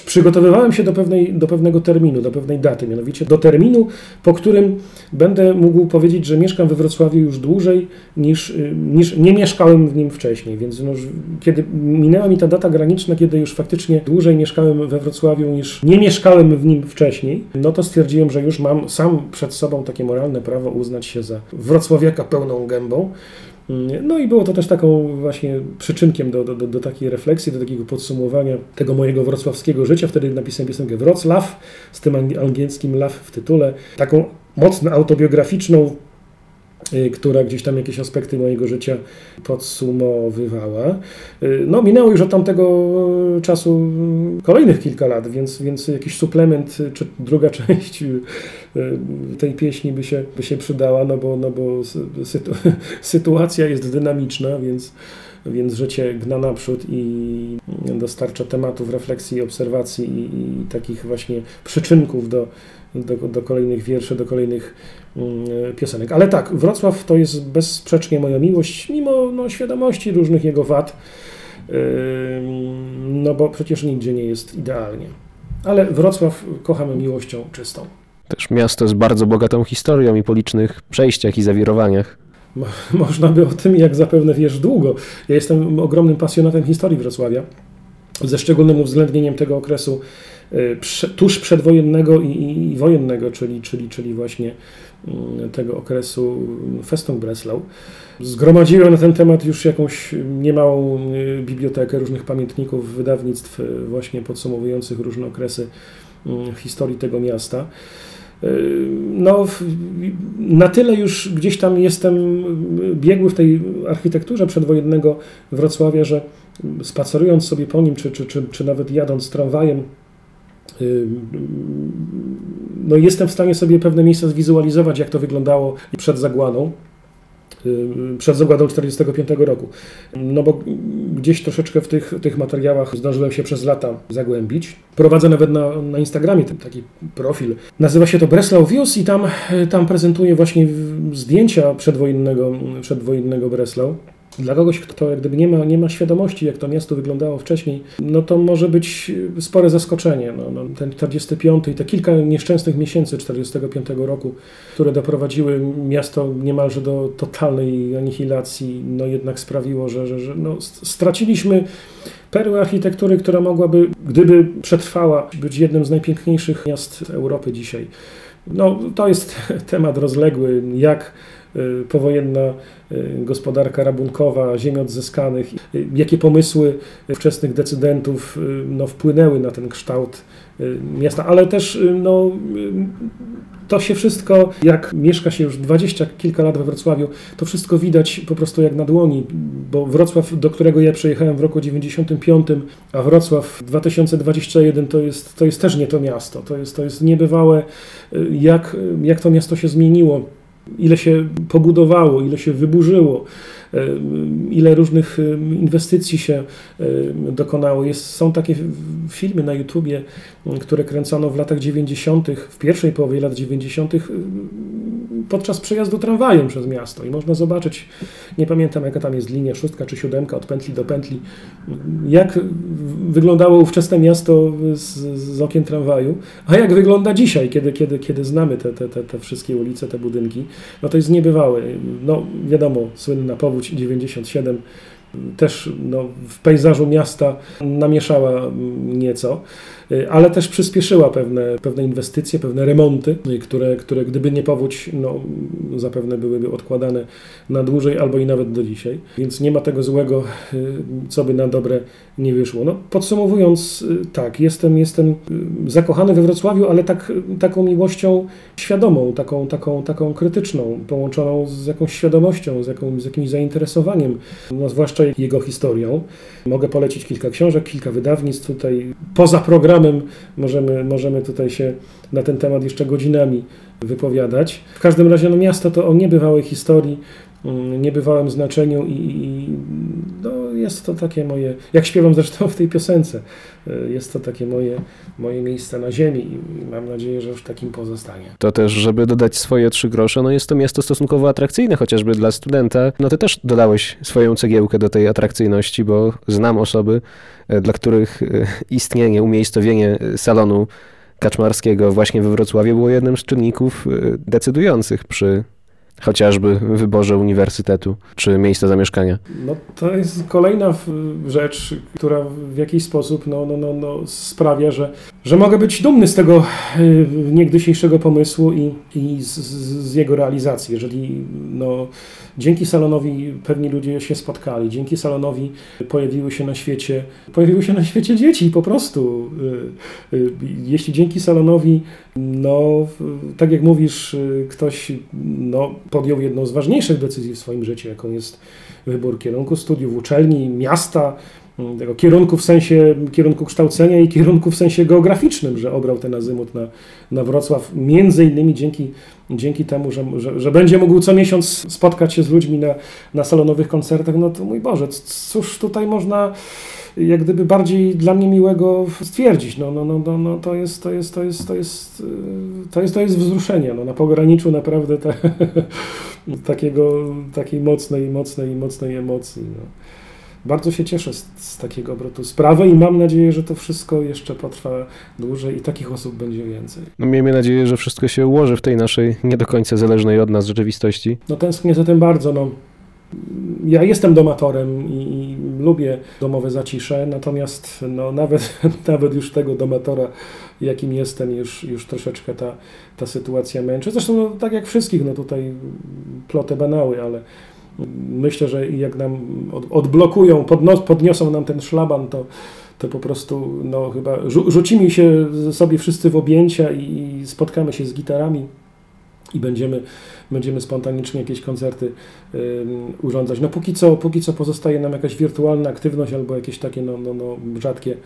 przygotowywałem się do, pewnej, do pewnego terminu, do pewnej daty, mianowicie do terminu, po którym będę mógł powiedzieć, że mieszkam we Wrocławiu już dłużej niż, niż nie mieszkałem w nim wcześniej. Więc no, kiedy minęła mi ta data graniczna, kiedy już faktycznie dłużej mieszkałem we Wrocławiu niż nie mieszkałem w nim wcześniej, no to stwierdziłem, że już mam sam przed sobą takie moralne prawo uznać się za wrocławiaka pełną gębą. No i było to też taką właśnie przyczynkiem do, do, do, takiej refleksji, do takiego podsumowania tego mojego wrocławskiego życia. Wtedy napisałem piosenkę Wrocław z tym angielskim love w tytule. Taką mocno autobiograficzną Y, która gdzieś tam jakieś aspekty mojego życia podsumowywała. Y, no, minęło już od tamtego czasu kolejnych kilka lat, więc, więc jakiś suplement, czy druga część y, tej pieśni by się, by się przydała, no bo, no bo sytu, sytuacja jest dynamiczna, więc, więc życie gna naprzód i dostarcza tematów refleksji, obserwacji i, i takich właśnie przyczynków do, do, do kolejnych wierszy, do kolejnych mm, piosenek. Ale tak, Wrocław to jest bezsprzecznie moja miłość, mimo no, świadomości różnych jego wad, no bo przecież nigdzie nie jest idealnie. Ale Wrocław kochamy miłością czystą. Też miasto z bardzo bogatą historią i po licznych przejściach i zawirowaniach. Mo można by o tym, jak zapewne wiesz, długo. Ja jestem ogromnym pasjonatem historii Wrocławia, ze szczególnym uwzględnieniem tego okresu Y, tuż przedwojennego i, wojennego, czyli, czyli, czyli właśnie mm, tego okresu Festung Breslau. Zgromadziłem na ten temat już jakąś niemałą y, bibliotekę różnych pamiętników, wydawnictw y, właśnie podsumowujących różne okresy historii tego miasta. No, na tyle już gdzieś tam jestem biegły w tej architekturze przedwojennego Wrocławia, że spacerując sobie po nim, czy, czy, czy, czy nawet jadąc tramwajem no jestem w stanie sobie pewne miejsca zwizualizować, jak to wyglądało przed zagładą przed zagładą 1945 roku. No bo gdzieś troszeczkę w tych, tych materiałach zdążyłem się przez lata zagłębić. Prowadzę nawet na, na Instagramie taki profil. Nazywa się to Breslau Views i tam, tam prezentuję właśnie zdjęcia przedwojennego, przedwojennego Breslau. Dla kogoś, kto jak gdyby nie ma, nie ma świadomości, jak to miasto wyglądało wcześniej, no to może być spore zaskoczenie. No, no, ten 45 i te kilka nieszczęsnych miesięcy 45 roku, które doprowadziły miasto niemalże do totalnej anihilacji, no jednak sprawiło, że, że, że no, straciliśmy perłę architektury, która mogłaby, gdyby przetrwała, być jednym z najpiękniejszych miast Europy dzisiaj. No, to jest temat rozległy, jak powojenna Y, gospodarka rabunkowa, ziemi odzyskanych, y, jakie pomysły wczesnych decydentów y, no, wpłynęły na ten kształt miasta, ale też no, to się wszystko, jak mieszka się już dwadzieścia kilka lat we Wrocławiu, to wszystko widać po prostu jak na dłoni, bo Wrocław, do którego ja przejechałem w roku 95, a Wrocław 2021 to jest, to jest też nie to miasto, to jest, to jest niebywałe, jak, jak to miasto się zmieniło ile się pobudowało, ile się wyburzyło, e, ile różnych e, inwestycji się e, dokonało. Jest, są takie filmy na YouTubie, które kręcono w latach 90., w pierwszej połowie lat 90., podczas przejazdu tramwajem przez miasto i można zobaczyć, nie pamiętam jaka tam jest linia, szóstka czy siódemka od pętli do pętli, jak wyglądało ówczesne miasto z, z okien tramwaju, a jak wygląda dzisiaj, kiedy, kiedy, kiedy znamy te, te, te, te wszystkie ulice, te budynki, no to jest niebywałe. No wiadomo, słynna powódź 97 też no, w pejzażu miasta namieszała nieco. Y, ale też przyspieszyła pewne, pewne inwestycje, pewne remonty, y, które, które gdyby nie powódź, no, zapewne byłyby odkładane na dłużej albo i nawet do dzisiaj. Więc nie ma tego złego, y, co by na dobre nie wyszło. No, podsumowując, tak, jestem, jestem zakochany we Wrocławiu, ale tak, taką miłością świadomą, taką, taką, taką krytyczną, połączoną z jakąś świadomością, z, jaką, z jakimś zainteresowaniem. No, zwłaszcza jego historią. Mogę polecić kilka książek, kilka wydawnictw tutaj. Poza programem możemy, możemy tutaj się na ten temat jeszcze godzinami wypowiadać. W każdym razie no, miasto to o niebywałej historii, mm, niebywałym znaczeniu i, i no, jest to takie moje, jak śpiewam zresztą w tej piosence, y, jest to takie moje, moje miejsce na ziemi i mam nadzieję, że już takim pozostanie. To też, żeby dodać swoje trzy grosze, no jest to miasto stosunkowo atrakcyjne, chociażby dla studenta. No ty też dodałeś swoją cegiełkę do tej atrakcyjności, bo znam osoby, e, dla których e, istnienie, umiejscowienie e, salonu kaczmarskiego właśnie we Wrocławiu było jednym z czynników decydujących przy chociażby wyborze uniwersytetu czy miejsca zamieszkania. No, to jest kolejna w- rzecz, która w jakiś sposób no, no, no, no, sprawia, że, że mogę być dumny z tego y, niegdysiejszego pomysłu i, i z, z jego realizacji. Jeżeli no, dzięki salonowi pewni ludzie się spotkali, dzięki salonowi pojawiły się na świecie, pojawiły się na świecie dzieci po prostu. Y, y, Jeśli dzięki salonowi, no, tak jak mówisz, ktoś no, podjął jedną z ważniejszych decyzji w swoim życiu, jaką jest wybór kierunku studiów, uczelni, miasta, tego kierunku w sensie kierunku kształcenia i kierunku w sensie geograficznym, że obrał ten azymut na, na Wrocław, między innymi dzięki, dzięki temu, że, że, że będzie mógł co miesiąc spotkać się z ludźmi na, na salonowych koncertach, no to mój Boże, cóż tutaj można jak gdyby bardziej dla mnie miłego stwierdzić. No, no, no, no, no to jest, to jest, to jest, to jest, yy, to jest, to jest wzruszenie. No, na pograniczu naprawdę ta, takiego, takiej mocnej, mocnej, mocnej emocji. No. Bardzo się cieszę z, z takiego obrotu sprawy i mam nadzieję, że to wszystko jeszcze potrwa dłużej i takich osób będzie więcej. No miejmy nadzieję, że wszystko się ułoży w tej naszej nie do końca zależnej od nas rzeczywistości. No tęsknię za tym bardzo. No. Ja jestem domatorem i, i lubię domowe zacisze, natomiast no, nawet, nawet już tego domatora, jakim jestem, już, już troszeczkę ta, ta sytuacja męczy. Zresztą no, tak jak wszystkich, no tutaj plotę banały, ale myślę, że jak nam od, odblokują, podnos, podniosą nam ten szlaban, to, to po prostu no, chyba rzu, rzucimy się sobie wszyscy w objęcia i spotkamy się z gitarami i będziemy, będziemy spontanicznie jakieś koncerty ym, urządzać. No póki co, póki co pozostaje nam jakaś wirtualna aktywność albo jakieś takie no, no, no, rzadkie,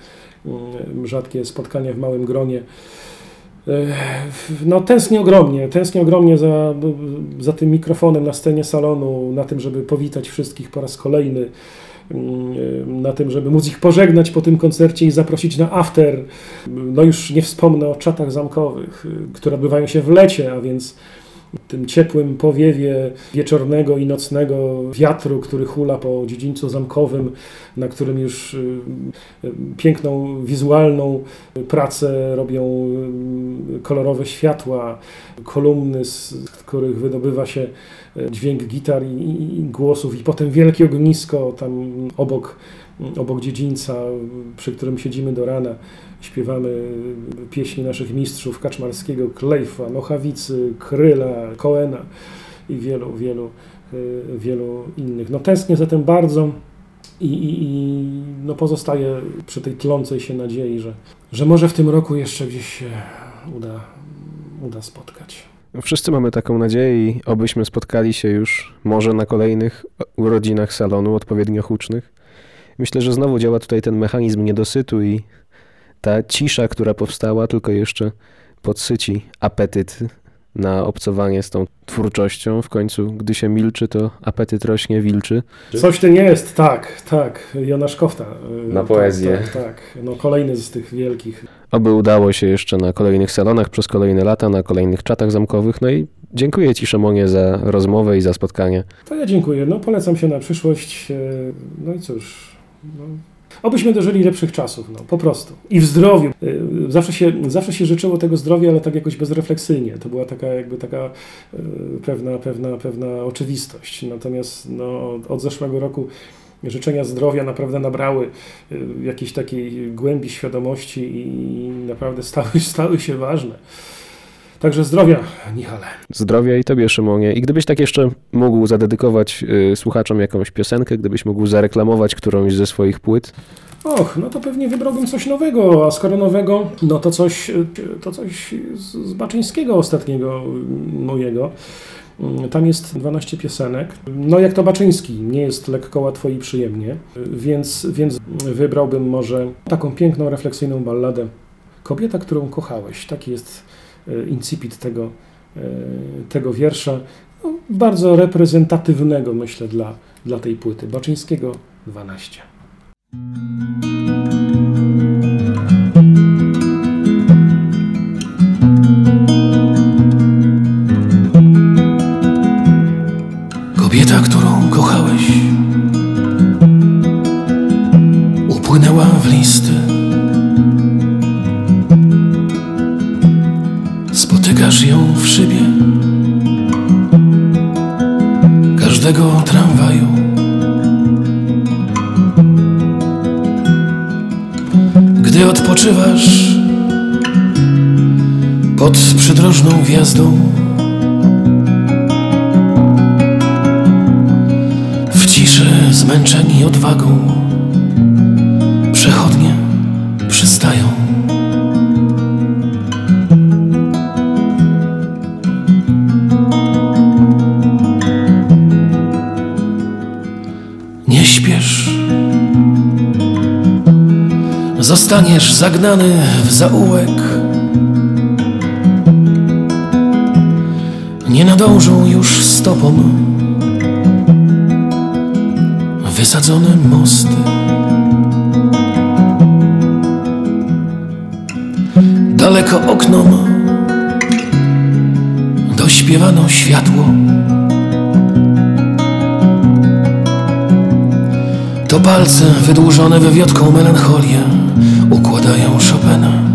ym, rzadkie spotkania w małym gronie. No tęsknię ogromnie, tęsknię ogromnie za, za tym mikrofonem na scenie salonu, na tym, żeby powitać wszystkich po raz kolejny, ym, na tym, żeby móc ich pożegnać po tym koncercie i zaprosić na after. No już nie wspomnę o czatach zamkowych, y, które odbywają się w lecie, a więc tym ciepłym powiewie wieczornego i nocnego wiatru, który hula po dziedzińcu zamkowym, na którym już y, y, piękną wizualną pracę robią y, kolorowe światła, kolumny, z których wydobywa się dźwięk gitar i głosów i potem wielkie ognisko tam obok, obok dziedzińca, przy którym siedzimy do rana śpiewamy pieśni naszych mistrzów Kaczmarskiego, Klejfa, Nochawicy, Kryla, Koena i wielu, wielu, y, wielu innych. No tęsknię zatem bardzo i, i, i no pozostaję przy tej tlącej się nadziei, że, że może w tym roku jeszcze gdzieś się uda, uda spotkać. Wszyscy mamy taką nadzieję obyśmy spotkali się już może na kolejnych urodzinach salonu odpowiednio hucznych. Myślę, że znowu działa tutaj ten mechanizm niedosytu i ta cisza, która powstała, tylko jeszcze podsyci apetyt na obcowanie z tą twórczością. W końcu, gdy się milczy, to apetyt rośnie, wilczy. Coś ten jest, tak, tak, Jonasz Kofta. y, Na tak, poezję. Tak, tak, no kolejny z tych wielkich. Oby udało się jeszcze na kolejnych salonach przez kolejne lata, na kolejnych czatach zamkowych. No i dziękuję Ci, Szymonie, za rozmowę i za spotkanie. To ja dziękuję. No, polecam się na przyszłość. e, No i cóż. No. Obyśmy dożyli lepszych czasów, no po prostu. I w zdrowiu. E, Zawsze się, zawsze się życzyło tego zdrowia, ale tak jakoś bezrefleksyjnie. To była taka jakby taka e, pewna, pewna, pewna oczywistość. Natomiast no, od zeszłego roku życzenia zdrowia naprawdę nabrały e, jakiejś takiej głębi świadomości i naprawdę stały, stały się ważne. Także zdrowia, Michale. Zdrowia i tobie, Szymonie. I gdybyś tak jeszcze mógł zadedykować y, słuchaczom jakąś piosenkę, gdybyś mógł zareklamować którąś ze swoich płyt, Och, no to pewnie wybrałbym coś nowego, a skoro nowego, no to coś, y, to coś z, Baczyńskiego ostatniego y, mojego. Mm, Tam jest 12 piosenek. No jak to Baczyński, nie jest lekko, łatwo i przyjemnie, y, więc, więc wybrałbym może taką piękną, refleksyjną balladę Kobieta, którą kochałeś. Taki jest incipit tego, y, tego wiersza. No, bardzo reprezentatywnego, myślę, dla, dla tej płyty. Baczyńskiego 12. Kobieta, którą kochałeś, upłynęła w listy. Każdego tramwaju. Gdy odpoczywasz pod przydrożną gwiazdą. W ciszy zmęczeni odwagą przechodnie przystają. Zostaniesz zagnany w zaułek. Nie nadążą już stopą wysadzone mosty. Daleko oknom dośpiewano światło. To palce wydłużone wywiotką melancholię układają Chopina